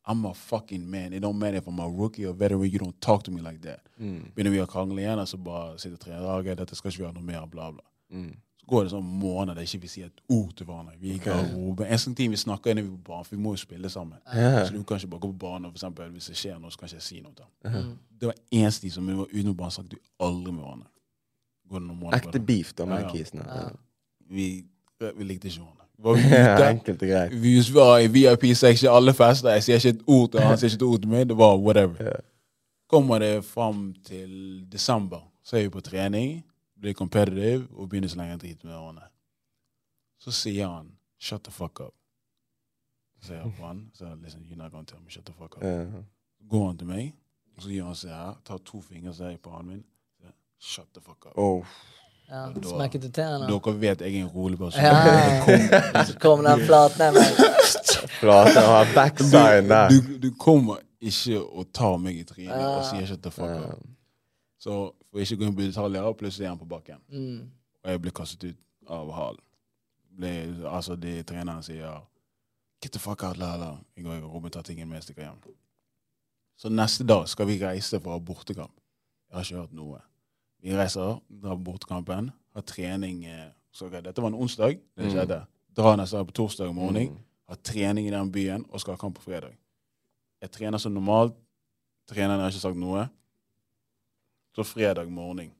I'm a fucking man. It don't matter if I'm a rookie or veteran. You don't talk to me like that.' Mm. Begynner vi å krangle igjen, og så bare sitter treneren okay, 'Dette skal ikke vi ha noe mer', bla, bla. Mm. Går det sånn måneder der ikke vi sier et ord til hverandre. Vi er har garderoben. En sånn ting vi snakker inne på banen, for vi må jo spille sammen. Yeah. Så du kan ikke bare gå på banen og for eksempel, hvis det skjer noe, så kan ikke jeg si noe til ham. Mm. Det var eneste tid som vi var ute på banen, snakket vi aldri med hverandre. Går det noen måneder på Ekte beef da med Ja, ja. kisene. Ja. Vi, vi likte ikke hverandre. Var Ja, enkelt og greit. vi var i VIP-seksjon, alle fester, jeg sier ikke et ord til han, han sier ikke et ord til meg, det var whatever. Kommer det fram til desember, så er vi på trening, blir competitive og begynner så lenge drit med hverandre. Så sier han 'shut the fuck up'. Så sier jeg på han, så listen, liksom, you're not gonna tell me shut the fuck up. Ja. går han til meg, og så gjør han seg her, tar to fingre så jeg på hånden min. Så, Shut the fuck up. Oh. Ja, Smekket du tennene? Dere vet jeg er en rolig person. Ja. Så kom den flatneven. Flate og har backside der. Du, du kommer ikke og tar meg i trynet og Ja. sier shut the fuck Ja. up. Så for ikke å gå inn på detaljer, plutselig er han på bakken. Mm. Og jeg blir kastet ut av hallen. Altså, de treneren sier Get the fuck out, la, la. Jeg går i garderoben, tar tingene med, stikker hjem. Så neste dag skal vi reise for å ha bortekamp. Jeg har ikke hørt noe. Vi reiser, drar på bortekampen, har trening eh, så, okay, Dette var en onsdag, det Mm. skjedde. Drar neste dag på torsdag morgen, Mm. har trening i den byen og skal ha kamp på fredag. Jeg trener som normalt. Treneren har ikke sagt noe. Så fredag morgen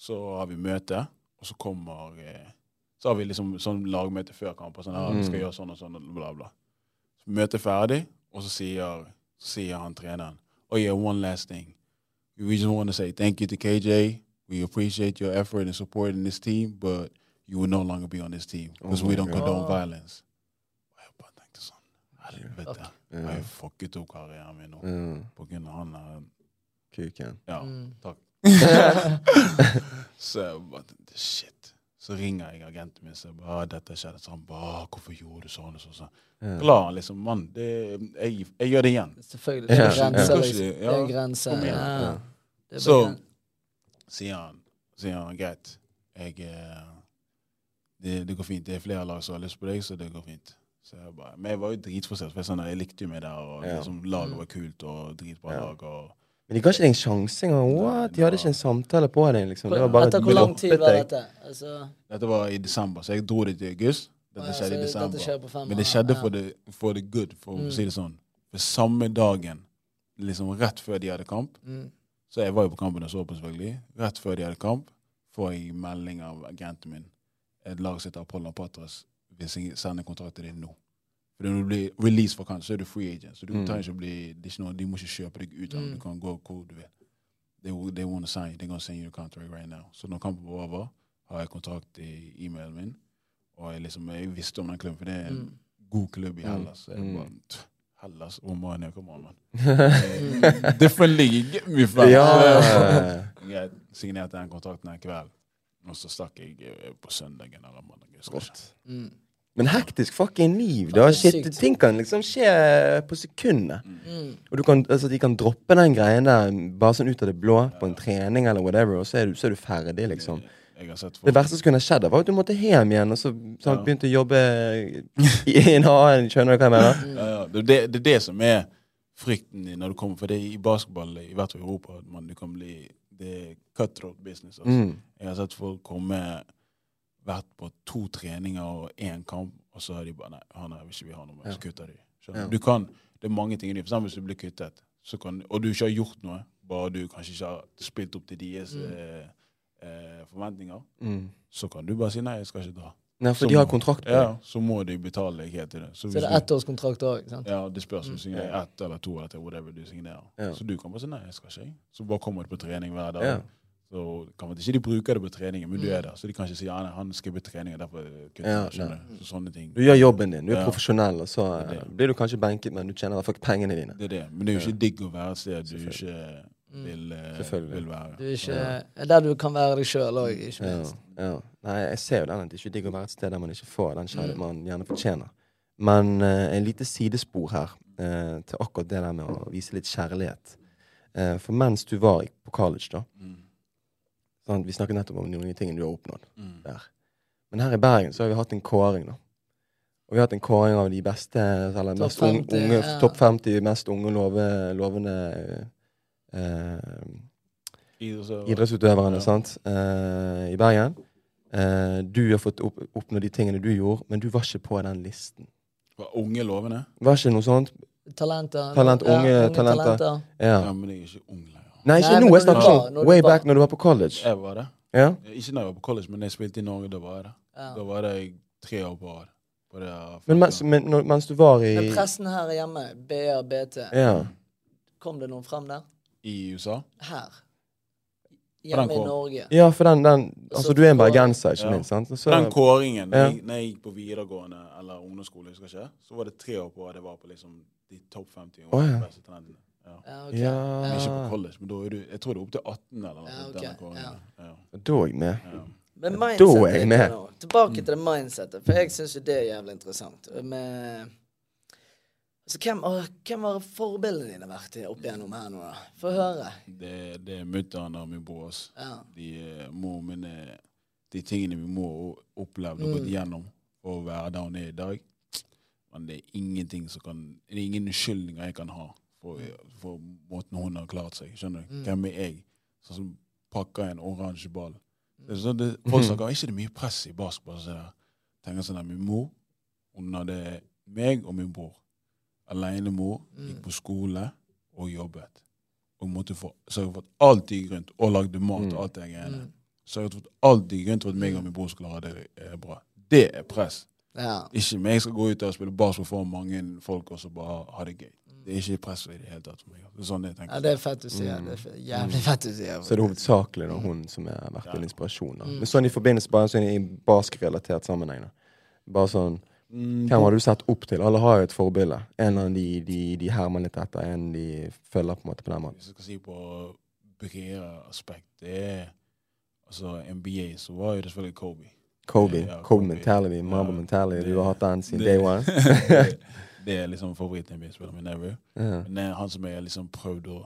så har vi møte, og så kommer eh, Så har vi liksom sånn lagmøte før kamp. og Sånn, ja, vi skal Mm. gjøre sånn og sånn, og bla, bla. Så Møtet er ferdig, og så sier, så sier han treneren Oh yeah, one last thing. We just want to say thank you to KJ. We appreciate your effort and support in this team, but you will no longer be on this team because Oh we don't God. condone violence. Og jeg bare tenkte sånn Helvete. Jeg fucket opp karrieren min nå. mm. På grunn av han der. Kuken. Ja, Mm. takk. så jeg bare shit. Så ringer jeg agenten min og bare, «Ah, dette skjedde. Så han bare «Ah, 'Hvorfor gjorde du sånn?' og sånn. sånn. Ja. Klar, liksom. Mann, jeg, jeg gjør det igjen. Selvfølgelig. Det er grenser, ja. liksom. Det er en grense. Ja. Er Så- Sier han, sier han greit. Jeg, eh, det, det går fint. Det er flere lag som har lyst på deg, så det går fint. Så jeg, bare, men jeg var jo dritforsert, for jeg, sånn, jeg likte jo meg der. og Ja. liksom, Laget var kult og dritbra Ja. lag. og Men de ga ikke deg en sjanse engang. What? De hadde ikke en samtale på deg. liksom. Det var bare Etter hvor lang tid var dette? Altså, Dette var i desember, så jeg dro det til august. Dette skjedde i desember. Men det skjedde for the, for the good, for Mm. å si det sånn. For samme dagen, liksom rett før de hadde kamp, Mm. så jeg var jo på kampen og så på, selvfølgelig. Rett før de hadde kamp, får jeg melding av agenten min. Et lag som heter Apollon Patras vil jeg sende kontrakt til deg nå. For når du blir released for kanskje, så er du free agent. Så du Mm. trenger ikke å bli, det er ikke noe, de må ikke kjøpe deg ut. Mm. Du kan gå hvor du vil. They, will- they want to sign, they're going to send you a contract right now. Så når kampen var over, har jeg kontrakt i e-mailen min. Og jeg, liksom, jeg visste om den klubben, for det er en Mm. god klubb i. Hellas. Så jeg bare, Hellas, Romania, come on, man. Eh, Different league, my friend. Ja. Jeg signerte den kontrakten en kveld, og så stakk jeg eh, på søndagen eller mandag. Mm. Men hektisk fucking liv. da. Shit, ting kan liksom skje på sekundet. Mm. Og du kan, altså, de kan droppe den greien der bare sånn ut av det blå på en trening eller whatever, og så er du, så er du ferdig, liksom. Det verste som kunne skjedd, var at du måtte hjem igjen og så sånn, Ja. begynte å jobbe i en annen. Skjønner du hva jeg mener? ja, ja. Det, det, det er det som er frykten din når du kommer For det er i basketball, i hvert fall i Europa, at man, du kan bli Det er cutthroat business. Altså. Mm. Jeg har sett folk komme vært på to treninger og én kamp, og så har de bare Nei, han her vil ikke vi ha noe med, så kutter de. Ja. du? Kan, det er mange ting i det. For eksempel hvis du blir kuttet, så kan, og du ikke har gjort noe, bare du kanskje ikke har spilt opp til deres Mm. eh, eh, forventninger, Mm. så kan du bare si nei, jeg skal ikke dra. Nei, for Så de har kontrakt på det. Ja, så må de betale deg helt til det. Så så det er ettårskontrakt òg, ja, det spørs om Mm. du signerer ett eller to eller whatever du signerer. Ja. Så du kan bare si nei, jeg skal ikke. Så bare kommer du på trening hver dag. Ja. Så kan man ikke de bruker det på treningen, men du Mm. er der. Så de kan ikke si ja, nei, han skal på trening, derfor kutter Ja, jeg. Så sånne ting. Du gjør jobben din, du er Ja. profesjonell, og så Det det. blir du kanskje benket, men du tjener i hvert fall pengene dine. Det er det. Men det er jo ikke digg å være et sted du ikke Mm. vil, eh, vil være. Du er ikke er Der du kan være deg sjøl òg, ikke minst. ja. Nei, jeg ser jo den at det ikke er digg å være et sted der man ikke får den kjærligheten Mm. man gjerne fortjener. Men uh, en lite sidespor her uh, til akkurat det der med å vise litt kjærlighet. Uh, for mens du var på college, da Mm. Sant? Vi snakket nettopp om noen tingene du har oppnådd Mm. der. Men her i Bergen så har vi hatt en kåring, da. Og vi har hatt en kåring av de beste, eller Topp mest unge, 50, unge ja. topp 50 mest unge love, lovende eh, idrettsutøverne Ja. sant? Eh, i Bergen. Eh, du har fått opp, oppnå de tingene du gjorde, men du var ikke på den listen. Var unge lovende? Var ikke noe sånt? Talenter. Talent, ja, unge talenter. Ja. Ja, men jeg er ikke ung lenger. Nei, ikke Nei, nå. Jeg snakker sånn når way back når du var på college. Jeg var det. Ja? Ikke når jeg var på college, men jeg spilte i Norge, da var jeg det. Ja. Da var det tre år på rad. Men mens, men, når, mens du var i Men pressen her hjemme, BR, BT, Ja. kom det noen frem der? I USA. Her. Hjemme i. Norge. ja, for den, den Altså, du er en bergenser, ikke Ja. minst. sant? Så, Den kåringen, når, jeg, når jeg gikk på videregående eller ungdomsskole, husker jeg ikke, så var det tre år på rad jeg var på liksom de topp 50 oh, ja. beste talentene. Ja. Ja, ok. Ja. Men ikke på college, men da er du Jeg tror det er opp til 18 eller noe. Ja, okay. denne kåringen. Ja. Da er jeg med. Ja. Men Da er jeg med. nå. Tilbake til det mindsetet, for jeg syns jo det er jævlig interessant. Med så hvem, å, hvem har forbildene dine vært opp igjennom her nå, da? Få høre. Det, det er mutter'n og min bror. Ja. De mor min, De tingene vi må oppleve og gått Mm. igjennom for å være der hun er i dag. Men det er ingenting som kan Det er ingen unnskyldninger jeg kan ha for, for måten hun har klart seg. Skjønner du? Mm. Hvem er jeg? Sånn som pakker en oransje ball. Det er sånn det, folk snakker er ikke det mye press i basketball. Så jeg tenker sånn at Min mor hun hadde meg og min bror. Alenemor, gikk Mm. på skole og jobbet. Og måtte få sørge for at alt gikk rundt, og lagde mat Mm. og alt det greiene. Mm. Sørget for at alt gikk rundt for at meg og min bror skulle ha det eh, bra. Det er press. Ja. Ikke meg skal gå ut der og spille basketball for mange folk og så bare ha det gøy. Det er ikke press i det hele tatt. Det er sånn jeg tenker. ja, det er fett du sier. Mm. Det er jævlig fett du sier. Så er det hovedsakelig da, hun som har vært en inspirasjon. Da. Mm. Men sånn i forbindelse bare sånn i basketrelatert sammenheng. Da. Bare sånn Mm, Hvem har du sett opp til? Alle har jo et forbilde. En av de, de, de hermer litt etter, en de følger på en måte på den måten. Hvis jeg skal si på bredere aspekt, det er altså NBA, så var jo det selvfølgelig Kobe. Kobe. Ja, Kobe Kobe. mentality, Mamba Ja, mentality. Du har hatt den siden day one. det, er liksom favoritten min spiller min ever. Ja. Men det er han som jeg har liksom prøvd å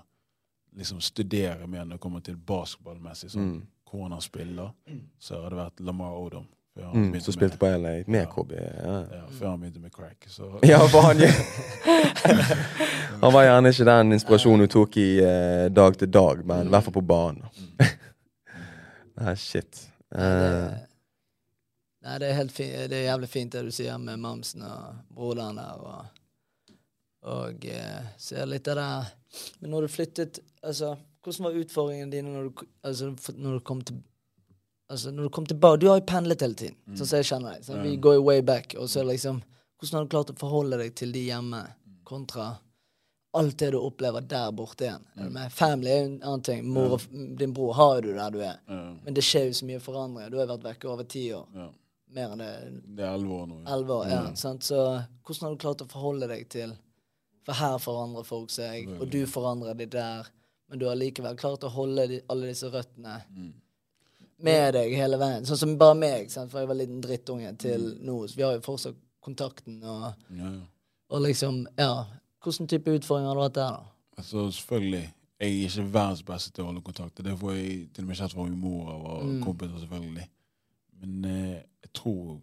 liksom studere mer når det kommer til basketballmessig. Sånn, Mm. Hvordan han spiller. Så har det vært Lamar Odom. Mm, som spilte med, på LA med Ja. Kobe. Ja. ja, før han begynte med crack. Så, Ja, for han Han var gjerne ikke den inspirasjonen du tok i uh, dag til dag, men i hvert fall på banen. Mm. Nei, shit. Uh, Eh, nei, det er helt fint. Det er jævlig fint det du sier med mamsen og broderen der. Og, og eh, ser litt av det Men når du flyttet altså, Hvordan var utfordringene dine når du, altså, når du kom til Altså, når du kom tilbake Du har jo pendlet hele tiden, sånn som jeg kjenner deg. Så, vi Mm. går jo way back. Og så liksom Hvordan har du klart å forholde deg til de hjemme kontra alt det du opplever der borte igjen? Mm. Family er jo en annen ting. Mor og din bror har jo du der du er. Mm. Men det skjer jo så mye forandring. Du har vært vekke over ti år. ja. Mer enn det. Det er elleve år nå. ja. Elleve år. Ja, Mm. sant? Så hvordan har du klart å forholde deg til For her forandrer folk seg, og du forandrer de der. Men du har likevel klart å holde de, alle disse røttene Mm. med deg hele veien. Sånn som bare meg, sant? for jeg var liten drittunge Mm. til nå. Så vi har jo fortsatt kontakten og, Ja, ja. og liksom Ja. Hvilken type utfordringer har du hatt der, da? Altså, selvfølgelig. Jeg er ikke verdens beste til å holde kontakt. Det får jeg til og med kjent fra min mor og Mm. kompiser, selvfølgelig. Men eh, jeg tror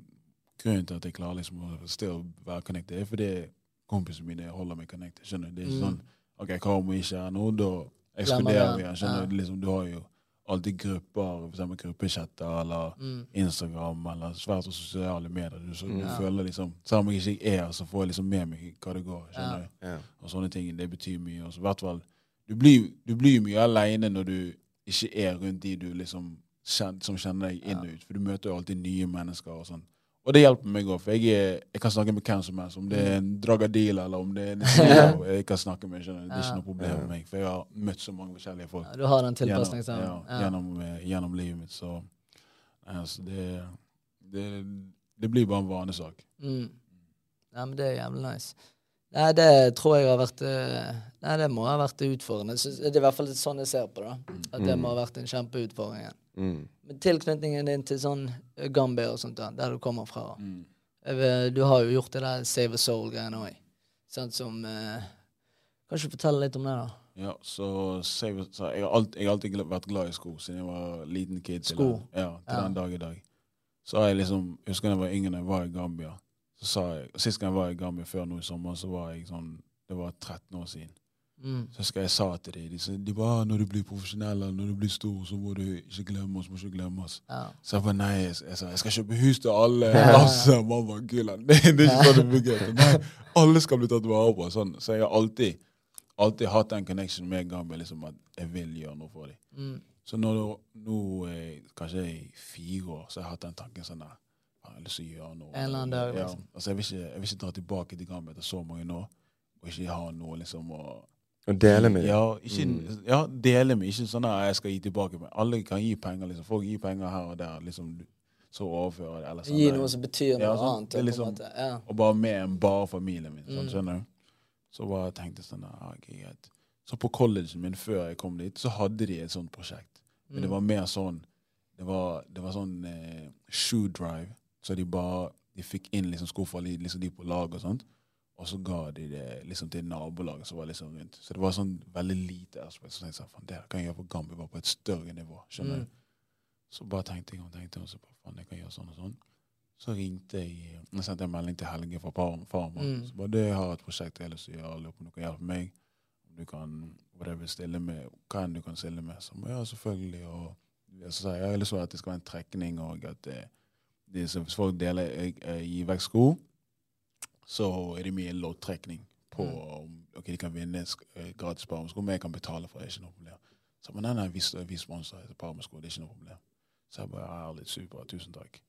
grunnen til at jeg klarer liksom å still være connected, er fordi kompisene mine holder meg connected. skjønner du? Det er ikke Mm. sånn OK, hva om vi ikke er nå? Da ekskluderer vi det. igjen. Ja. du? Liksom, du har jo alltid grupper, eksempel gruppechatter eller Mm. Instagram eller svært og sosiale medier. Du, så, du Ja. føler liksom Selv om jeg ikke er her, så får jeg liksom med meg hva det går. skjønner du? ja. og sånne ting. Det betyr mye. Også, hvert fall, du blir, du blir mye aleine når du ikke er rundt de du liksom som kjenner deg inn og ut. For du møter jo alltid nye mennesker og sånn. Og det hjelper meg òg, for jeg, er, jeg kan snakke med hvem som helst. Om det er en dragadil eller om det er en CEO jeg kan snakke med. skjønner. Det er ikke noe problem med meg, for jeg har møtt så mange forskjellige folk Ja, du har den gjennom, ja, Ja. gjennom, eh, gjennom livet mitt. Så altså, det, det, det blir bare en vanesak. Mm. Ja, men det er jævlig nice. Nei, det tror jeg har vært eh, Nei, det må ha vært utfordrende. Det er i hvert fall sånn jeg ser på det. At det må ha vært en kjempeutfordring. Mm. Men tilknytningen din til sånn Gambia og sånt, da, der du kommer fra Mm. Du har jo gjort det der Save a Soul-greiene òg. Sånn som eh, Kan ikke fortelle litt om det, da? Ja, så, save- så jeg, har alltid, jeg har alltid vært glad i sko siden jeg var liten kid. til Sko? den- Ja, til Ja. den dag i dag. Så har jeg liksom, jeg husker da jeg var yngre, jeg var i Gambia. Så sa jeg, Sist gang jeg var i Gambia før nå i sommer, så var jeg sånn Det var 13 år siden. Mm. Så husker jeg sa til dem de, sa- de bare, «Ah, når du blir profesjonell eller når du blir stor, så må du ikke glemme oss. må ikke glemme oss. Ja. Så jeg bare nei, jeg, jeg sa jeg skal kjøpe hus til alle. Altså, mamma, gulen. Det, det er ikke sånn det fungerer. Nei, alle skal bli tatt vare på. Sånn. Så jeg har alltid, alltid hatt den connection med Gambia, liksom at jeg vil gjøre noe for dem. Mm. Så nå, nå eh, kanskje i fire år, så har jeg hatt den tanken sånn der. Jeg har lyst til å gjøre noe. En eller annen dag, Ja, liksom. altså, jeg, vil ikke, jeg vil ikke dra tilbake til Gambia etter så mange år, og ikke ha noe liksom å Og dele med ja, ikke, Mm. ja, dele med. Ikke sånn at jeg skal gi tilbake. Men alle kan gi penger. liksom. Folk gir penger her og der. liksom, Så overfører det. Eller sånn, Gi noe som betyr noe Ja, sånn, annet. det er liksom- måte. Ja. Og bare med en bare familien min. Sånn, Mm. skjønner du? Så bare tenkte sånn ah, ok, greit. Så på collegen min før jeg kom dit, så hadde de et sånt prosjekt. Men det Mm. var mer sånn Det var, det var sånn eh, shoe drive. Så de bare de fikk inn liksom sko fra liksom de på lag og sånt. Og så ga de det liksom til nabolaget som var liksom rundt. Så det var sånn veldig lite aspekt. Så tenkte jeg sånn, faen, det kan jeg gjøre på Gambi, bare på et større nivå. skjønner Mm. du? Så bare tenkte jeg og tenkte, og så bare, faen, jeg kan gjøre sånn og sånn. Så ringte jeg Jeg sendte en melding til Helge fra Par- Farma. Mm. Så bare det jeg har et prosjekt jeg har lyst til å gjøre, lurer på om du kan hjelpe meg. Om du kan whatever, stille med, hva enn du kan stille med. Så ja, selvfølgelig. Og så sa jeg jeg har lyst til at det skal være en trekning, og at det, det, hvis folk deler, jeg, jeg gir vekk sko, så er det mye loddtrekning på Mm. om ok, de kan vinne eh, gratis parmesko, men jeg kan betale for det. er ikke noe problem. Så men nei, nei, vi, vi sponser parmesko, det er ikke noe problem. Så jeg bare er litt super, tusen takk.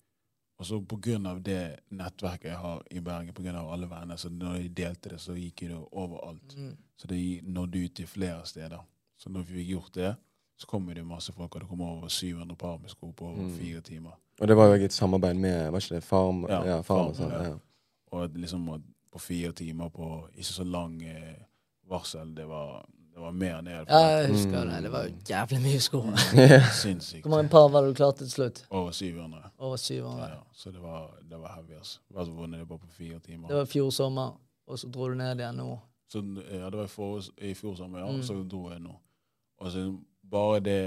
Og så på grunn av det nettverket jeg har i Bergen, på grunn av alle venner, så når de delte det, så gikk det overalt. Mm. Så det nådde ut til flere steder. Så når vi fikk gjort det, så kommer det masse folk, og det kommer over 700 par med sko på over Mm. fire timer. Og det var jo et samarbeid med Var ikke det Farm? Ja, Ja, farm, Farm, og sånn. ja. Ja. Og liksom på fire timer på ikke så lang eh, varsel, det var, det var mer enn det. Ja, jeg husker Mm. det. Det var jo jævlig mye sko. Sinnssykt. Hvor mange par var det du klarte til slutt? Over 700. Over 700. Ja, så det var, det var heavy. altså. Jeg vunnet det bare på fire timer. Det var i fjor sommer, og så dro du ned igjen nå. Så, ja, det var i, for, i fjor sommer, ja. Mm. Så dro jeg nå. Og så bare det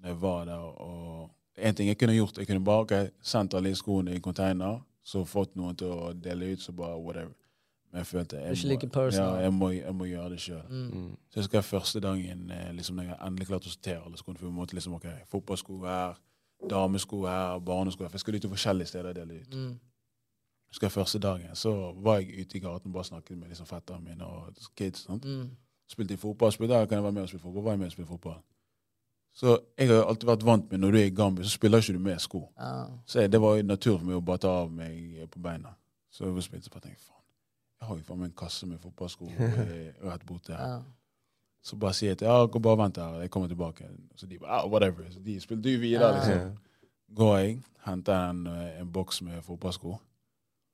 når jeg var der og En ting jeg kunne gjort, jeg kunne bare okay, sendt alle skoene i en container, så fått noen til å dele ut, så bare whatever. Men jeg følte jeg må, like ja, jeg, må, jeg må gjøre det sjøl. Mm. Mm. Så jeg husker første dagen eh, liksom, jeg endelig klarte å sortere alle skoene. For vi måtte liksom, ok, Fotballsko her, damesko her, barnesko her. For jeg skulle ut til forskjellige steder og dele ut. Mm. husker jeg første dagen, så var jeg ute i gaten og bare snakket med liksom fetterne mine og kids. sant? Mm. Spilte i fotball. Spilte, ja, kan jeg være med og spille fotball? Var jeg med og spille fotball? Så jeg har alltid vært vant med når du er i Gambia, så spiller ikke du med sko. Ja. Så jeg, det var naturlig for meg å bare ta av meg på beina. Så jeg så bare tenkte faen, jeg har jo faen meg en kasse med fotballsko eh, rett borte her. Ja. Så bare sier jeg til ja, gå bare vent her, jeg kommer tilbake. Så de bare, ja, whatever. Så de spilte jo videre, liksom. Går jeg, henter en, eh, en boks med fotballsko,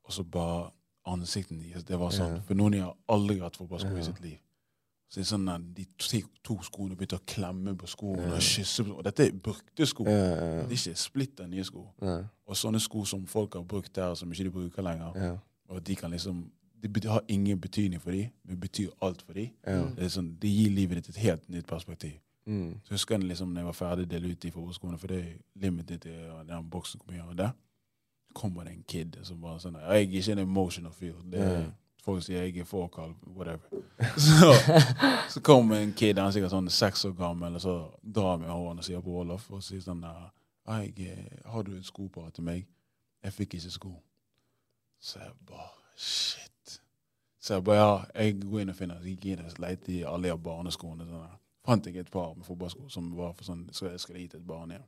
og så bare ansiktene deres, det var sånn. For noen har aldri hatt fotballsko i sitt liv. Så det er sånn at de to, to skoene begynte å klemme på skoene og kysse på Og dette er brukte sko. Det er ikke splitter nye sko. Og sånne sko som folk har brukt der, som ikke de bruker lenger. Og de kan liksom Det har ingen betydning for dem, men betyr alt for dem. ja. Det, sånn, det gir livet ditt et helt nytt perspektiv. Mm. Så husker jeg liksom når jeg var ferdig dele ut de fotballskoene, for det er limited til den boksen hvor mye av det. kommer det en kid som bare sånn Jeg er ikke en emotional fyr. Det Ja. Folk sier jeg er fåkall, whatever. Så, så kommer en kid, han er sikkert sånn seks år gammel, og så drar han meg i og sier på Olaf og sier sånn jeg, eh, Har du et skopar til meg? Jeg fikk ikke sko. Så jeg bare Shit. Så jeg bare ja, jeg går inn og finner jeg gikk inn og lette i alle de barneskoene. Sånn, fant jeg et par med fotballsko som var for sånn Så jeg skulle gi til et barn igjen.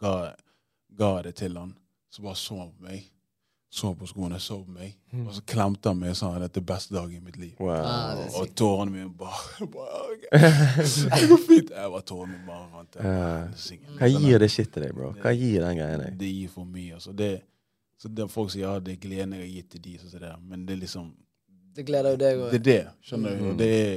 Ga, ga det til han. Så bare så han på meg. Så på skoene, så på meg. Og så klemte han meg og sa han, dette er beste dagen i mitt liv. Wow. Ah, er Og tårene mine bare, bare. Det går fint. Jeg var tårene bare rant. Ja. Hva gir det shit til deg, bro? Hva gir den greien deg? Det gir for mye. Altså. Det, så det, folk sier ja, det er gleden jeg har gitt til de, så sier det, men det er liksom Det gleder jo deg Det er det. Skjønner du? Mm. Og det er,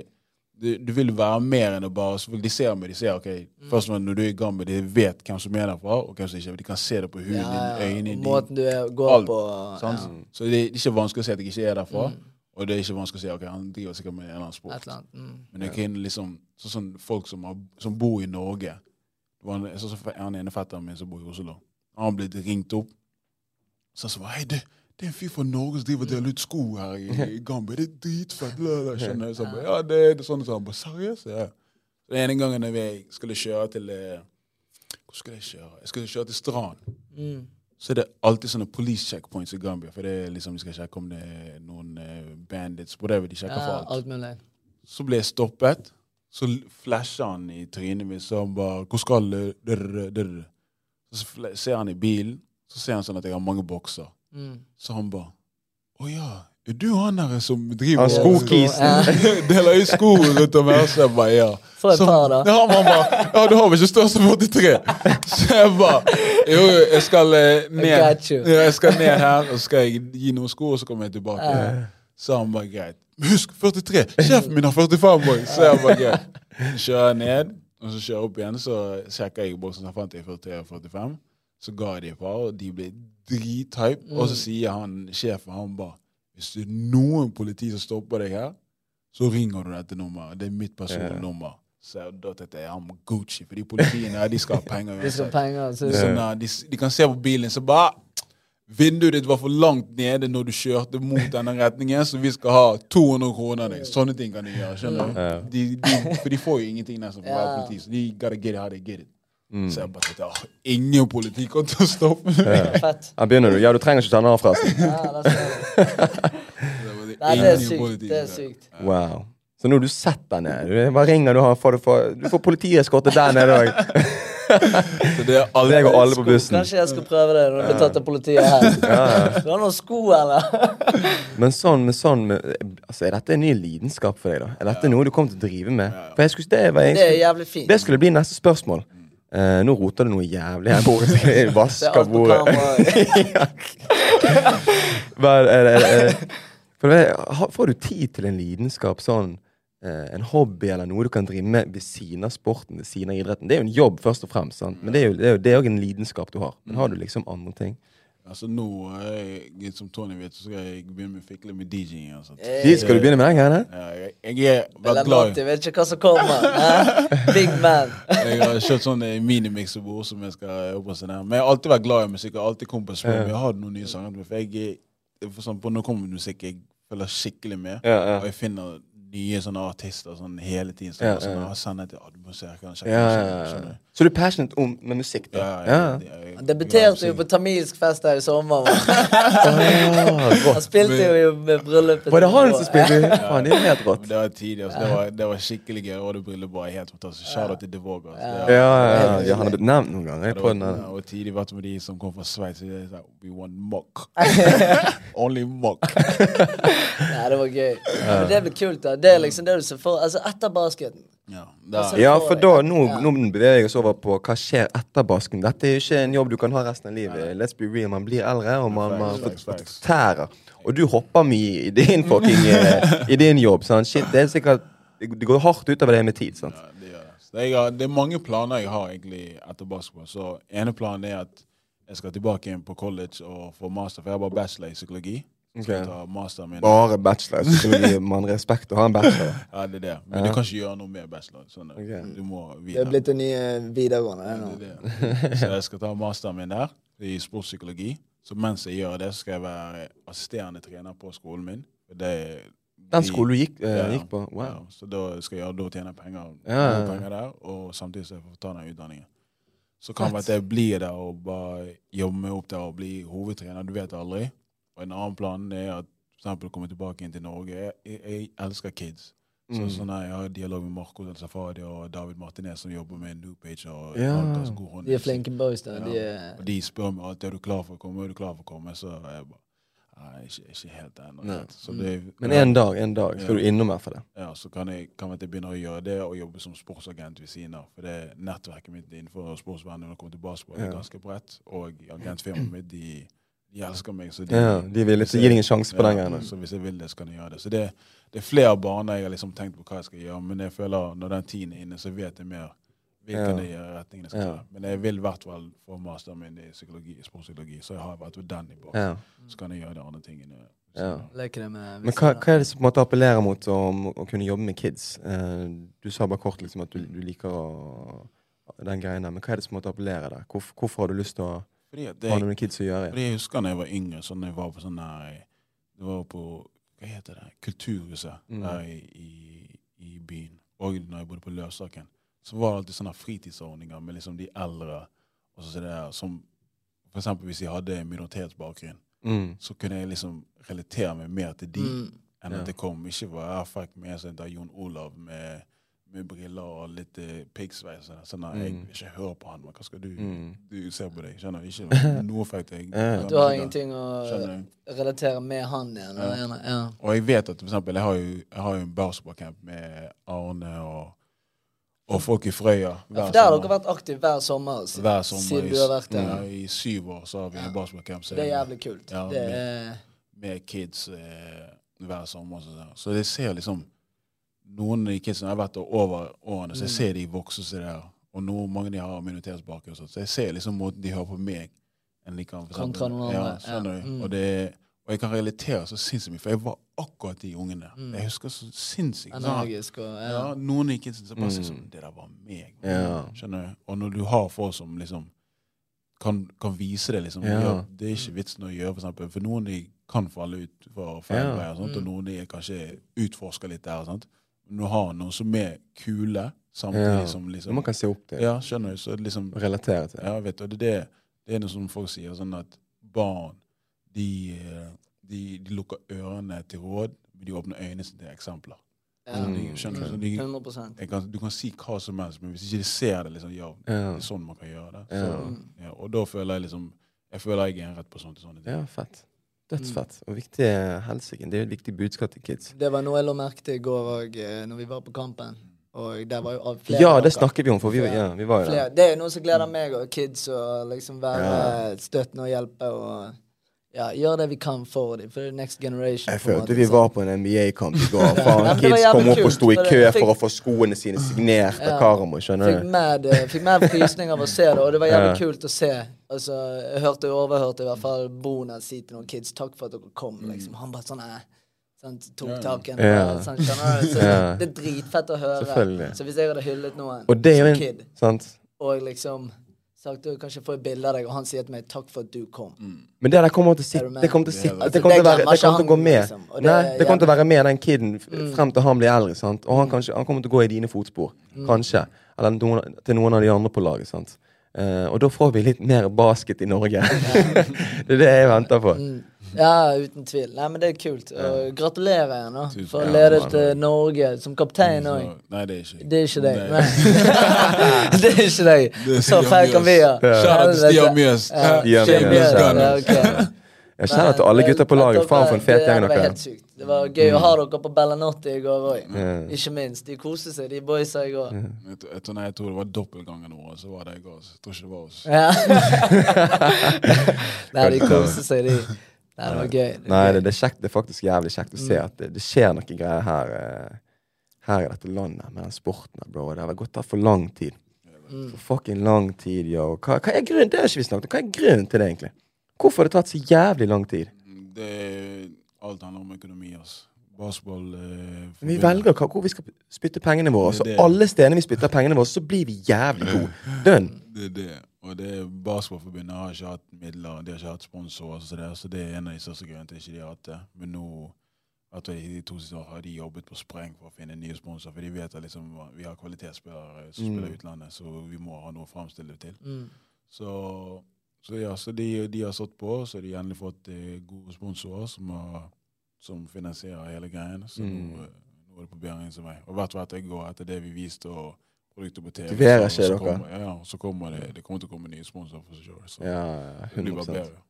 du, du vil være mer enn å bare selvfølgelig, De ser meg, de ser ok, Mm. først når du er i Gambia, de vet hvem som er derfra, og hvem som ikke. De kan se det på huden din, øynene dine. Måten du er, går Alt. på. Ja. Så det er ikke vanskelig å si at jeg ikke er derfra, Mm. og det er ikke vanskelig å si ok, han driver sikkert med en eller annen sport. eller annet. Mm. Men jeg kan liksom, sånn som folk som, har, som bor i Norge det var en, sånn så, Han ene fetteren min som bor i Oslo. Han har blitt ringt opp. Så han sa hei, det, det er en fyr fra Norge som driver og deler ut sko her i, i Gambia. Det er dritfett. Skjønner jeg. Ja, det er sånn. Så han bare, seriøst? Ja. Den ene gangen jeg skulle kjøre til eh, Hvor skulle jeg kjøre? Jeg skulle kjøre til Strand. Mm. Så er det alltid sånne police checkpoints i Gambia. For det er liksom, de skal sjekke om det er noen eh, bandits, whatever. De sjekker for alt. alt mulig. Så ble jeg stoppet. Så flasher han i trynet mitt, så han bare 'Hvor skal du?' Så ser han i bilen, så ser han sånn at jeg har mange bokser. Mm. Så han bare 'Å ja, er du han der som driver Han skokisen. Deler ut sko rundt om her?' Så jeg bare 'Ja'. For et Så- par, da. Ja, han bare 'Ja, du har vel ikke størst 43?' Så jeg bare 'Jo, jeg skal eh, ned ja, jeg skal ned her, og så skal jeg gi noen sko, og så kommer jeg tilbake. Ja. Så han bare greit. Husk, 43! Sjefen min har 45 år! Så jeg bare greit. Kjører ned, og så kjører jeg opp igjen, så sjekker jeg boksen, så fant jeg 43 og 45. Så ga jeg de fra, og de ble drithype. Og så sier han sjefen, han bare Hvis det er noen politi som stopper deg her, så ringer du dette nummeret. Det er mitt personnummer. Så da tenkte jeg I'm Gucci, for de politiene de skal ha penger. De skal penger. Så, er Sånn, at de, de kan se på bilen, så bare Vinduet ditt var for langt nede når du kjørte mot denne retningen, så vi skal ha 200 kroner deg. Sånne ting kan de gjøre. skjønner du? De, de, for de får jo ingenting nesten fra å være politi, så de gotta get it how they get it. Mm. Så jeg bare tenkte oh, ingen politi kom til å stoppe meg. Ja, begynner du? Ja, du trenger ikke ta den av, forresten. Ja, der. Nei, det er sykt. politi, Det er sykt. Wow. Så nå har du sett deg ned. Bare ringer, du har for du får, du får politieskorte der nede òg. Så det er alle, Jeg og alle på bussen. Kanskje jeg skal prøve det når du blir tatt av politiet her. Du har noen sko, eller? Men sånn med sånn med, altså, Er dette en ny lidenskap for deg, da? Er dette noe du kommer til å drive med? For jeg skulle, det, var, jeg Det er jævlig fint. det skulle bli neste spørsmål. Eh, nå roter det noe jævlig her bordet. Jeg er vasker bordet. får du tid til en lidenskap sånn Uh, en hobby eller noe du kan drive med ved siden av sporten, ved siden av idretten. Det er jo en jobb, først og fremst, sant? men det er jo det er jo det er en lidenskap du har. Men har du liksom andre ting? Altså Nå, jeg, som Tony vet, så skal jeg begynne med fikle med DJ-ing. og sånt. Eh, skal du begynne med den greiene? Ja, jeg, jeg er vært glad Jeg vet ikke hva som kommer. hæ? Big man. Jeg har kjøpt sånn eh, minimiksebord som jeg skal jobbe med. Men jeg har alltid vært glad i musikk. Jeg har alltid kommet på om jeg har noen nye sanger. For jeg er for sånn, på nå kommer musikk, jeg følger skikkelig med. Ja, ja. Og jeg finner nye sånne artister sånn hele tiden. Så Ja, jeg, sånn, ja. jeg sender til ah, du må se, jeg kan sjekke Ja, ja, ja. Så du er passionate om med musikk, da? Ja, Ja. ja, jeg- jeg- Han debuterte jo på tamilsk fest her i sommer. Han spilte jo med bryllupet Var det han som spilte? Faen, det er helt rått. Det var tidlig. Altså, det, var, det var skikkelig gøy. Og det bryllupet var helt fantastisk. Shout out til Devog. Altså. Ja. Ja, ja, ja. ja han har blitt nevnt noen ganger på den. ja, og tidlig vært med de som kom fra Sveits. er sånn, We want mock. Only mock. Nei, det var gøy. Men det blir kult, da. Det er liksom det du ser for Altså, etter basketen. Ja, Ja, for da, nå, Ja. nå beveger jeg oss over på hva skjer etter basken. Dette er jo ikke en jobb du kan ha resten av livet. Let's be real, Man blir eldre, og man, man Facts, facts, facts. tærer. Og du hopper mye i din fucking eh, I din jobb. Sant? Shit, det er sikkert Det går hardt utover det med tid. Sant? ja, det, gjør det. Jeg har, det er mange planer jeg har egentlig etter basketball. Så ene planen er at jeg skal tilbake igjen på college og få master. For jeg har bare bachelor i psykologi. Så Ok. jeg tar masteren min. Bare bachelor. Så skulle gi man respekt å ha en bachelor. Ja, det er det. Men du kan ikke gjøre noe med bachelor. Sånn, okay. Du må videre. Det er blitt en ny eh, videregående. det nå. Det det. Så jeg skal ta masteren min der, i sportspsykologi. Så mens jeg gjør det, så skal jeg være assisterende trener på skolen min. Det, Den skolen du gikk, uh, Ja. gikk på? Ja, så da skal jeg da tjene penger, Ja, ja, ja. penger der, og samtidig så jeg får ta den utdanningen. Så kan det være at jeg blir der og bare jobber meg opp der og blir hovedtrener. Du vet aldri. Og en annen plan er at for eksempel komme tilbake inn til Norge. Jeg, jeg, jeg elsker kids. Så Mm. sånn Jeg har dialog med Marco Del Safadi og David Martinez som jobber med New Page. og Ja. God hånd. De er flinke boys, da. Ja. De er Og de spør meg alltid er du klar for å komme. Er du klar for å komme? Så er jeg bare Nei, ikke, ikke helt ennå. Det- Men en dag en dag skal du innom her for det. ja, så kan jeg, kan jeg begynne å gjøre det og jobbe som sportsagent ved siden av. For det nettverket mitt innenfor sportsverdenen når det kommer til basketball, er Ja. ganske bredt. Og agentfirmaet mitt, de, de elsker meg. Så de, Ja, de vil ikke gi deg en sjanse på den gangen. Så hvis jeg vil det, så kan jeg gjøre det. Så det, det er flere baner jeg har liksom tenkt på hva jeg skal gjøre. Men jeg føler når den tiden er inne, så vet jeg mer hvilken Ja. jeg retningen jeg skal Ja. ta. Men jeg vil i hvert fall få masteren min i psykologi, sportspsykologi, så jeg har vært ved den i bak. Ja. Så kan jeg gjøre de andre tingene. Ja. Men hva, hva er det som på en måte appellerer mot å, å kunne jobbe med kids? Eh, du sa bare kort liksom at du, du liker å, den greien der, men hva er det som på en måte appellerer der? Hvor, hvorfor har du lyst til å Fordi at det, noe med kids å gjøre? Fordi jeg husker da jeg var yngre, sånn jeg var på sånn der Det var på Hva heter det? Kulturhuset Mm. der i, i, i byen. Og når jeg bodde på Løsaken. Så var det alltid sånne fritidsordninger med liksom de eldre. Og så det der, som For eksempel hvis jeg hadde minoritetsbakgrunn, Mm. så kunne jeg liksom relatere meg mer til de Mm. enn Ja. at det kom. Ikke var jeg fikk med seg Jon Olav med, med briller og litt eh, piggsveis. Sånn, at jeg Mm. vil ikke høre på han, men hva skal du Mm. Du ser på deg, skjønner? Ikke noe effekt. Jeg, Du har ingenting å relatere med han igjen. Ja. Ja. Og jeg vet at for eksempel, jeg har jo, jeg har jo en basketballcamp med Arne og, og folk i Frøya. Ja, for der har dere vært aktive hver sommer, siden, Hver sommer siden i du har vært der. Ja, I syv år så har vi en basketballcamp. Det er jævlig kult. Ja, det er, med kids eh, hver sommer. sånn. Så det ser liksom Noen av de kidsene har vært der over årene, så jeg Mm. ser de vokse seg der. Og noen, mange av de har minoritetsbakgrunn, så jeg ser liksom måten de hører på meg enn de kan Kontra noen ja, andre, skjønner ja. du? Mm. Og, det, og jeg kan relatere så sinnssykt mye, for jeg var akkurat de ungene. Mm. Jeg husker så sinnssykt. energisk og ja. ja, noen av de kidsene som bare sier Mm. sånn Det der var meg. Ja. Skjønner du? Og når du har folk som liksom kan, kan vise det, liksom Ja. ja, Det er ikke vitsen å gjøre, for eksempel. For noen de kan falle ut for feil Ja. veier, sant? og Mm. noen de kanskje utforsker litt der. og Men du har noen som er kule, samtidig Ja. som Som liksom man kan se opp til Ja, skjønner du? Så liksom relatere til. Ja, vet du, det det, det er noe som folk sier, sånn at barn de, de, de lukker ørene til råd, men de åpner øynene sine til eksempler. Ja. Så de, skjønner du? De, 100 jeg kan, du kan si hva som helst, men hvis ikke de ser det, liksom, ja, det er sånn man kan gjøre det. Så, ja, og da føler jeg liksom Jeg føler jeg er en rett person til sånne ting. ja fett. Dødsfett. Og viktig helsike. Det er jo et viktig budskap til kids. Det var noe jeg la merke til i går òg, når vi var på kampen. Og der var jo av- flere Ja, det snakker snakket vi om, for vi, ja, vi var jo der. Det er jo noe som gleder meg og kids å liksom være Ja. støttende og hjelpe og ja, gjør det vi kan for dem. For det next generation. Jeg følte vi var på en NBA-kamp i går. Faen, kids kom opp og sto i kø for å få skoene sine signert av Ja. Karamo. Skjønner du? Fikk med, fikk frysning av å se det, og det var jævlig Ja. kult å se. Altså, jeg hørte og overhørte i hvert fall Bona si til noen kids 'takk for at dere kom'. liksom. Han bare sånn eh, Sånn, tok tak i henne. Sånn? Så Det er dritfett å høre. Så hvis jeg hadde hyllet noen som kid, sant? og liksom sagt du kanskje få et bilde av deg, og han sier til meg 'takk for at du kom'. Men det der kommer til å sitte? Det kommer til å sitte det. Kommer til å være Det kommer til å gå med. liksom, det Nei, det kommer til å være med den kiden f- frem til han blir eldre. sant? Og han, kanskje, han kommer til å gå i dine fotspor. Kanskje. Eller noen, til noen av de andre på laget. sant? Uh, og da får vi litt mer basket i Norge. det er det jeg venter på. Mm. Ja, uten tvil. Nei, men det er kult. Og gratulerer igjen da, for å lede til Norge som kaptein òg. Nei, det er ikke Det er ikke deg. Det er ikke deg. Så feil kan vi gjøre. Shout til Stian Mjøs. Ja, Stian Mjøs. Jeg kjenner til alle gutta på laget. Faen for en fet gjeng Det var dere helt er. Det var gøy å ha dere på Bellanotti i går òg. Ikke minst. De koste seg, de boysa i går. Jeg, tror- jeg, tror- nei, jeg tror det var dobbeltgangen vår. Så var det i går. Jeg tror ikke det var oss. Nei, de koste seg, de. Nei, det var gøy. Nei, gøy. det, er kjekt, det er faktisk jævlig kjekt å se at det, det skjer noen greier her eh, Her i dette landet med den sporten. bro. Det har gått der for lang tid. For fucking lang tid, yo. Hva, hva er grunnen? Det har ikke vi snakket om. Hva er grunnen til det, egentlig? Hvorfor har det tatt så jævlig lang tid? Det Alt handler om økonomi. altså. Basketball eh, Vi velger hva, hvor vi skal spytte pengene våre. Så Det er det. alle stedene vi spytter pengene våre, så blir vi jævlig gode. Dønn. Det er det. Og det Basketballforbundet har ikke hatt midler, de har ikke hatt sponsorer, så det, så det er en av de største grunnene til ikke de har hatt det. Men nå, etter de to siste har de jobbet på spreng for å finne nye sponsorer, for de vet at liksom, vi har kvalitetsspillere som Mm. spiller utlandet, så vi må ha noe å framstille det til. Mm. Så, så ja, så de, de har satt på, så har de endelig fått eh, gode sponsorer som, har, som finansierer hele greien. Så Mm. nå, eh, nå er det på bedringens vei. Og hvert hvert jeg går etter det vi viste og produkter på TV, Motiverer så, ikke så, dere? kommer, ja, så kommer det, det kommer til å komme nye sponsorer for sure. Så Ja, det blir bare bedre.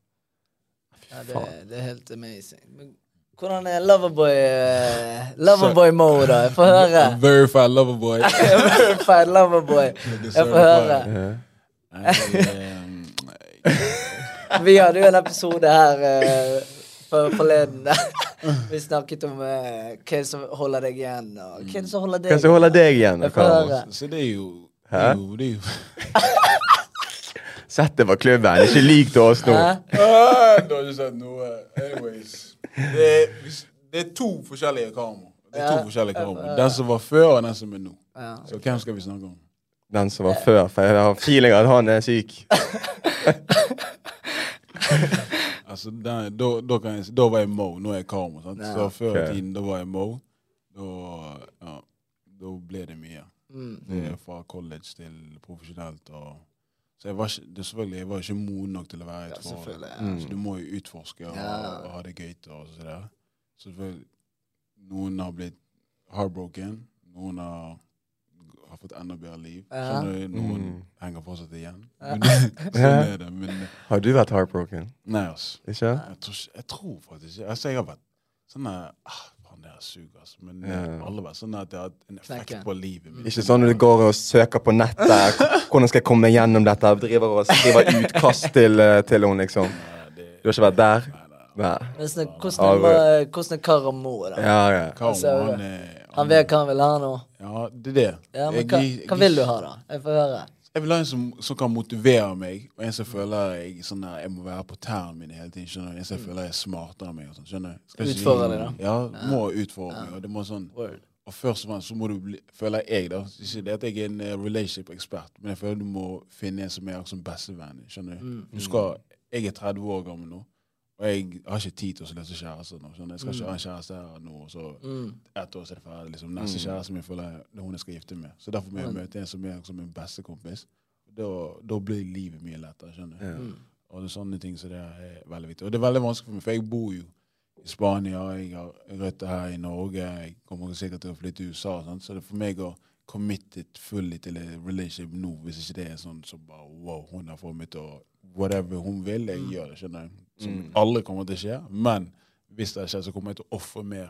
Ja, det, det er helt amazing. Men hvordan er Loverboy uh, Loverboy-mode, da? Jeg får høre. Verified loverboy. Verified Loverboy. Jeg får høre. Vi hadde jo en episode her uh, for, forleden. Vi snakket om uh, hva er som holder deg igjen, og hva er som holder deg hvem som holder deg igjen? Så det er jo Hæ? jo, det er jo Sett det på klubben, ikke lik til oss nå. Du har ikke sett noe. Anyways. Det er, det er to forskjellige kameraer. Det er to Ja, forskjellige kameraer. Den som var før, og den som er nå. Ja. Så hvem skal vi snakke om? Den som var før, for jeg har feeling at han er syk. Altså, den, da, da, kan jeg, da var jeg Mo. Nå er jeg Karmo. Sant? Ja. Så før i tiden, da var jeg Mo. Da, ja, da ble det mye. Mm. Det er fra college til profesjonelt. Og, så jeg var, ikke, det, selvfølgelig, jeg var ikke moden nok til å være i Ja, et forhold. ja. Mm. Så du må jo utforske og, Ja. og ha det gøy. Og så der. Selvfølgelig, noen har blitt heartbroken. Noen har, har fått enda bedre liv. Ja. Skjønner du? Noen Mm. henger fortsatt igjen. Ja. Men, sånn er det. Men Har du vært heartbroken? nei, altså. Ikke? Jeg tror, jeg tror faktisk ikke Altså, jeg har vært sånn ah, Faen, det er sug, altså. Men Ja. alle vært sånn at det har hatt en effekt Snakker. på livet mitt. Ikke sånn når du går og søker på nettet. Hvordan skal jeg komme meg gjennom dette? Driver og skriver utkast til, eh, til henne, liksom. Nei, det- Du har ikke vært der? Nei, nei. Nei. Men sånn, Hvordan er, hvordan er Karamo, da? Ja, ja. Karmo, Altså, han vet hva han vil ha nå. Ja, det er det. Ja, men Jeg- hva, jeg- hva vil du ha, da? Jeg får høre. Jeg vil ha en som, som kan motivere meg, og en som føler jeg, sånn der, jeg må være på tærne mine hele tiden. skjønner du? En som jeg føler jeg er smartere enn meg. og sånn, skjønner du? Skal Utfordre deg, da. Ja, må utfordre meg. og det må sånn Word. Og først og fremst så må du bli, føler jeg da, ikke det at jeg er en eh, relationship-ekspert, men jeg føler du må finne en som er som bestevenn. skjønner du? Mm. Du skal, Jeg er 30 år gammel nå, og jeg har ikke tid til å lese kjæreste nå. du? Jeg skal ikke ha en kjæreste her nå, og så Mm. ett år så er det ferdig. liksom. Neste kjæreste min føler jeg det er hun jeg skal gifte med. Så derfor må jeg Mm. møte en som er som min beste kompis. Da, da blir livet mye lettere. skjønner du? Mm. Og det er sånne ting så det er veldig viktig. Og det er veldig vanskelig for meg, for jeg bor jo i Spania, jeg har røtter her i Norge, jeg kommer sikkert til å flytte til USA. Sånn. Så det er for meg å committed fully til en relationship nå, hvis ikke det er sånn som bare wow, hun har fått meg til å Whatever hun vil, jeg Mm. gjør det. skjønner du? Som Mm. alle kommer til å skje. Men hvis det skjer, så kommer jeg til å ofre mer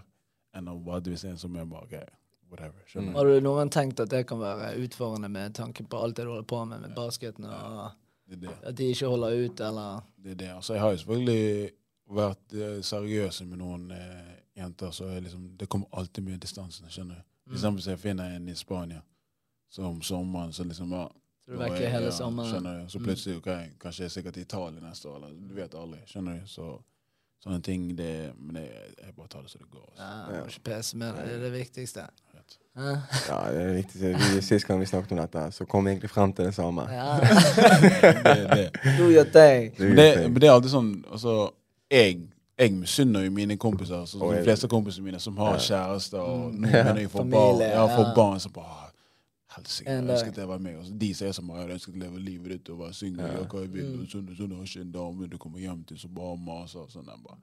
enn å bare hvis en som er bare okay, whatever. du? Har du noen tenkt at det kan være utfordrende med tanke på alt det du holder på med med basketen, og Det det. at de ikke holder ut, eller Det er det. Altså, jeg har jo selvfølgelig vært seriøs med noen eh, jenter, så liksom, det kommer alltid mye distanse. skjønner du? Mm. hvis jeg finner en i Spania så om sommeren, så liksom ja, Så du da vekker er- hele sommeren. Skjønner du? Så Mm. plutselig ok, kanskje jeg er sikkert i Italia neste år, eller du vet aldri. skjønner du? Så sånne ting, det Men det jeg bare tar det som det går. Altså. Ja, ikke pese med det. Det er det viktigste. Vet. Ja. Ja, det er viktig. Vi, Sist gang vi snakket om dette, så kom vi egentlig frem til det samme. Ja. Det, det. Do your thing. Men, det, men det er alltid sånn altså, Jeg, jeg misunner jo mine kompiser, så, de fleste kompisene mine som har Ja. kjærester, og noen Ja. å Familie, barn. Ja, får barn så bare «Ah, Helsike, jeg ønsket jeg var med. Og de sier som jeg ønsket å leve livet ditt og være singel. Ja. Jeg vil, Mm. og sånn, sånn, har ikke en dame du kommer hjem til som bare maser. og Sånn, jeg bare,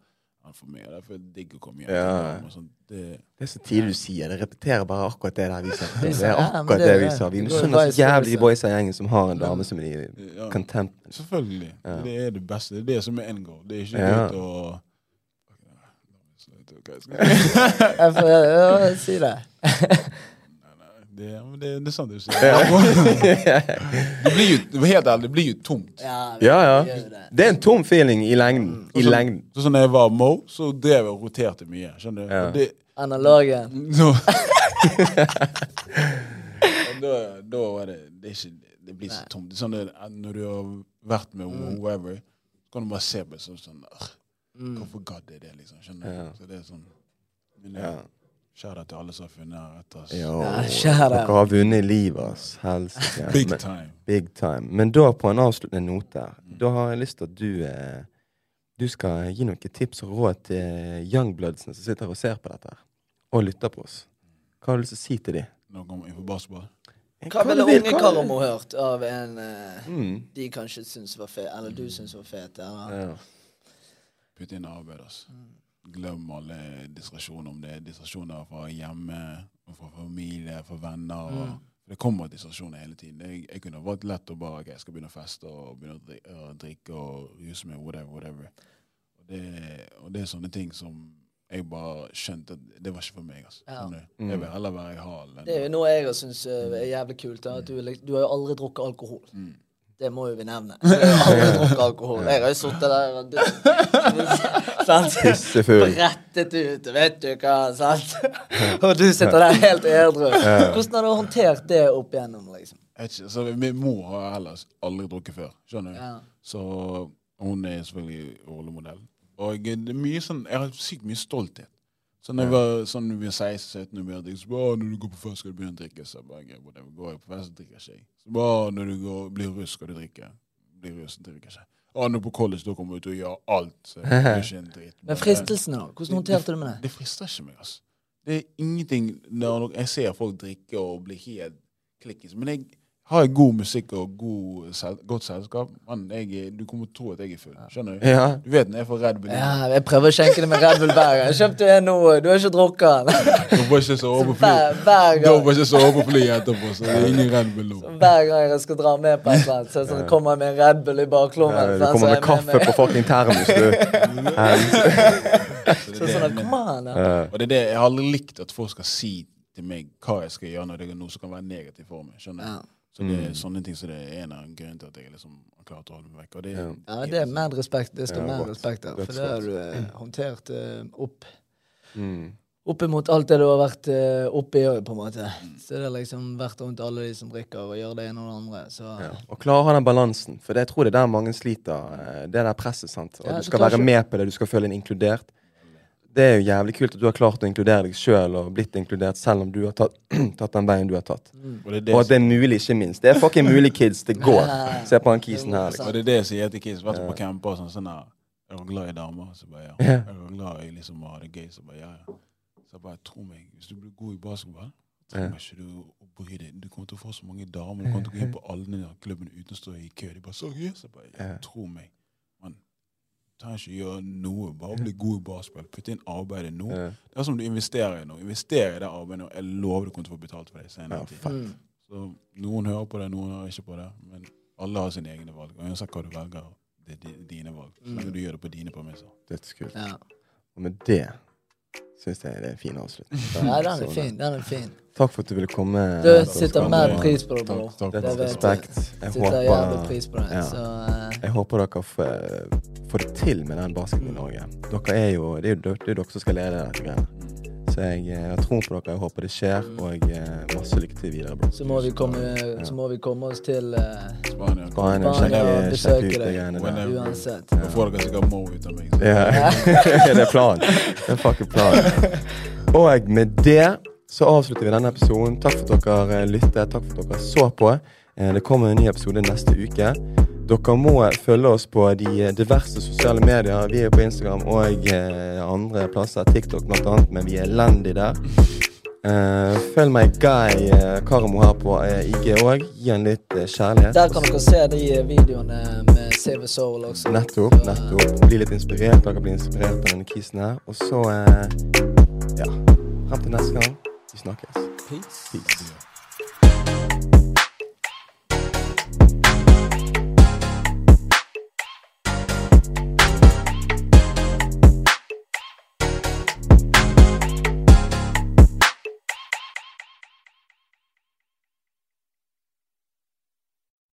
for meg er det digg å komme hjem Ja. og Sånn, det, Det er så tidlig du sier. Det repeterer bare akkurat det der vi sa. Det er akkurat det vi sa. Vi misunner så jævlig de boysa i gjengen som har en dame som de ja. content. Selvfølgelig. Ja. Det er det beste. Det er det som er end goal. Det er ikke Ja. å Jeg får si det. Det, det, det er sant det du sier. Det blir jo, helt ærlig, det blir jo tomt. Ja, Ja, ja. det. Det er en tom feeling i lengden. I så, lengden. Så, så når jeg var Mo, så drev jeg og roterte mye. Skjønner du? Ja. Det, Analogen. så, da, da var det Det, er ikke, det blir så Nei. tomt. Det er sånn det, når du har vært med Mm. whoever, så kan du bare se på det sånn, sånn Mm. Hvorfor gadd jeg det, liksom? Skjønner du? Ja. Så det er sånn Men Ja. Kjære til alle som har funnet her etter oss. Jo, Ja, dere har vunnet livet, ass. Helsike. Big Men- time. Big time. Men da, på en avsluttende note, mm. da har jeg lyst til at du eh, Du skal gi noen tips og råd til youngbloodsene som sitter og ser på dette, her, og lytter på oss. Hva har du lyst til å si til dem? Noe inn for basketball. Hva ville unge Karamo hørt av en eh, Mm. de kanskje syns var fet, eller du syns var fet? Eller? Ja. Putt inn arbeid, altså. Mm. Glem alle distraksjoner, om det er distraksjoner fra hjemme, fra familie, fra venner. Mm. Det kommer distraksjoner hele tiden. Jeg, jeg kunne vært lett å bare ok, jeg skal begynne å feste og begynne å drikke, å drikke og ruse meg, whatever, whatever. Og det, og det er sånne ting som jeg bare skjønte at det var ikke for meg. Altså. Ja. Mm. Jeg vil heller være i halen. Det er jo noe jeg syns er jævlig kult. Da, at du, du har jo aldri drukket alkohol. Mm. Det må jo vi nevne. Jeg har aldri drukket alkohol. Jeg har jo sittet der og? Pissefull. Brettet ut, vet du hva, sant? Og du sitter der helt edru. Hvordan har du håndtert det opp igjennom, liksom? Ikke, så Min mor har heller aldri drukket før. Skjønner du? Ja. Så hun er selvfølgelig rollemodell. Og det er mye sånn, jeg har sykt mye stolthet. Så når jeg var sånn når vi var 16-17 og begynte så bare, når du går på fest, skal du begynne å drikke. Så jeg bare, okay, whatever. Går jeg på fest, drikker ikke jeg. Så bare, når du går, blir russ, skal du drikke. Blir russ, drikker ikke. Og når på college, da kommer du til å gjøre alt. Så det er ikke en dritt. Men fristelsene, da? Hvordan håndterte du med det? Det frister ikke meg, altså. Det er ingenting når jeg ser folk drikke og bli helt klikkis. Men jeg har jeg god musikk og god, sel godt selskap, man, jeg, du kommer til å tro at jeg er full. Skjønner du? Ja. Du vet når jeg får Red Bull. Ja, jeg prøver å skjenke det med Red Bull hver gang. Kjøpte en nå, du har ikke drukket den. Du får ikke sove på fly. Hver, hver Jeg gang. får ikke sove på etterpå, så det er ingen Red Bull nå. Hver gang jeg skal dra med på et eller annet, så sånn, kommer jeg med en Red Bull i baklommen. Ja, Du kommer er med kaffe kaffe på fucking termos, du. Så Så det er sånn, kom an. Ja. Og det er det, jeg har aldri likt at folk skal si til meg hva jeg skal gjøre når det er noe som kan være negativt for meg. skjønner du? Ja. Så det er Mm. sånne ting som det er en av grunnene til at jeg liksom har klart å holde meg vekk. Og det, Ja. Ja, det er med respekt. Det står Ja, med respekt der. For det har du eh, håndtert eh, opp Mm. opp imot alt det du har vært eh, oppi òg, på en måte. Så det har liksom vært rundt alle de som drikker og gjør det ene og det andre. Så Ja. Og klare å ha den balansen, for det, jeg tror det er der mange sliter. Det Det der presset, sant. Og Ja, du du skal være ikke- med på det, du skal føle deg inkludert. Det er jo jævlig kult at du har klart å inkludere deg sjøl og blitt inkludert, selv om du har tatt, tatt den veien du har tatt. mm. og det det Og at det er mulig, ikke minst. Det er fucking mulig, kids. Det går. Se på han kisen her. Og Liksom. det er det jeg sier til kids. Vært på camper og sånn sånn Er du glad i damer? Så bare ja. Er du glad i liksom å ha det gøy? Så bare ja. ja. Så bare tro meg, hvis du blir god i basketball, trenger ikke du å bry deg. Du kommer til å få så mange damer. Du kommer til å gå inn på alle klubbene uten å stå i kø. De bare så yes. Så bare Ja. tro meg. Trenger ikke gjøre noe. Bare bli god i basketball. Putt inn arbeidet nå. Ja. Det er som du investerer i noe. Invester i det arbeidet nå. Jeg lover du kommer til å få betalt for det senere. Ja. Mm. Så noen hører på det, noen hører ikke på det. Men alle har sine egne valg. Og uansett hva du velger, det er dine valg. Så lenge du gjør det på dine premisser. Dødskult. Ja. Og med det syns jeg det er en fin avslutning. Ja, den er fin. Den er fin. Takk for at du ville komme. Du setter sitter mer pris på det, bro. Takk, takk. Respekt. Jeg håper, pris på det. ja. Så uh... jeg håper dere får, får det til med den basketen i Norge. Dere er jo, det er jo dere, det er jo dere som skal lede dette. Så jeg, jeg har troen på dere, jeg håper det skjer, og eh, masse lykke til videre. bro. så må vi komme, så må vi komme oss til uh, Spania. Spania, og besøke ut de deg. greiene der. Uansett. Da får dere sikkert Mo ut av meg. Ja, det er planen. Det er fucking planen. Og med det så avslutter vi denne episoden. Takk for at dere eh, lyttet. Takk for at dere så på. Eh, Det kommer en ny episode neste uke. Dere må følge oss på de diverse sosiale medier. Vi er på Instagram og eh, andre plasser. TikTok bl.a., men vi er elendige der. Uh, følg meg Guy eh, Karamo her på IG òg. Gi han litt kjærlighet. Der kan dere se de videoene med Save a Soul også. Nettopp. Så, nettopp. Bli litt inspirert. Dere blir inspirert av denne kisen her. Og så uh, Ja. Frem til neste gang. Vi snakkes. Peace. Peace.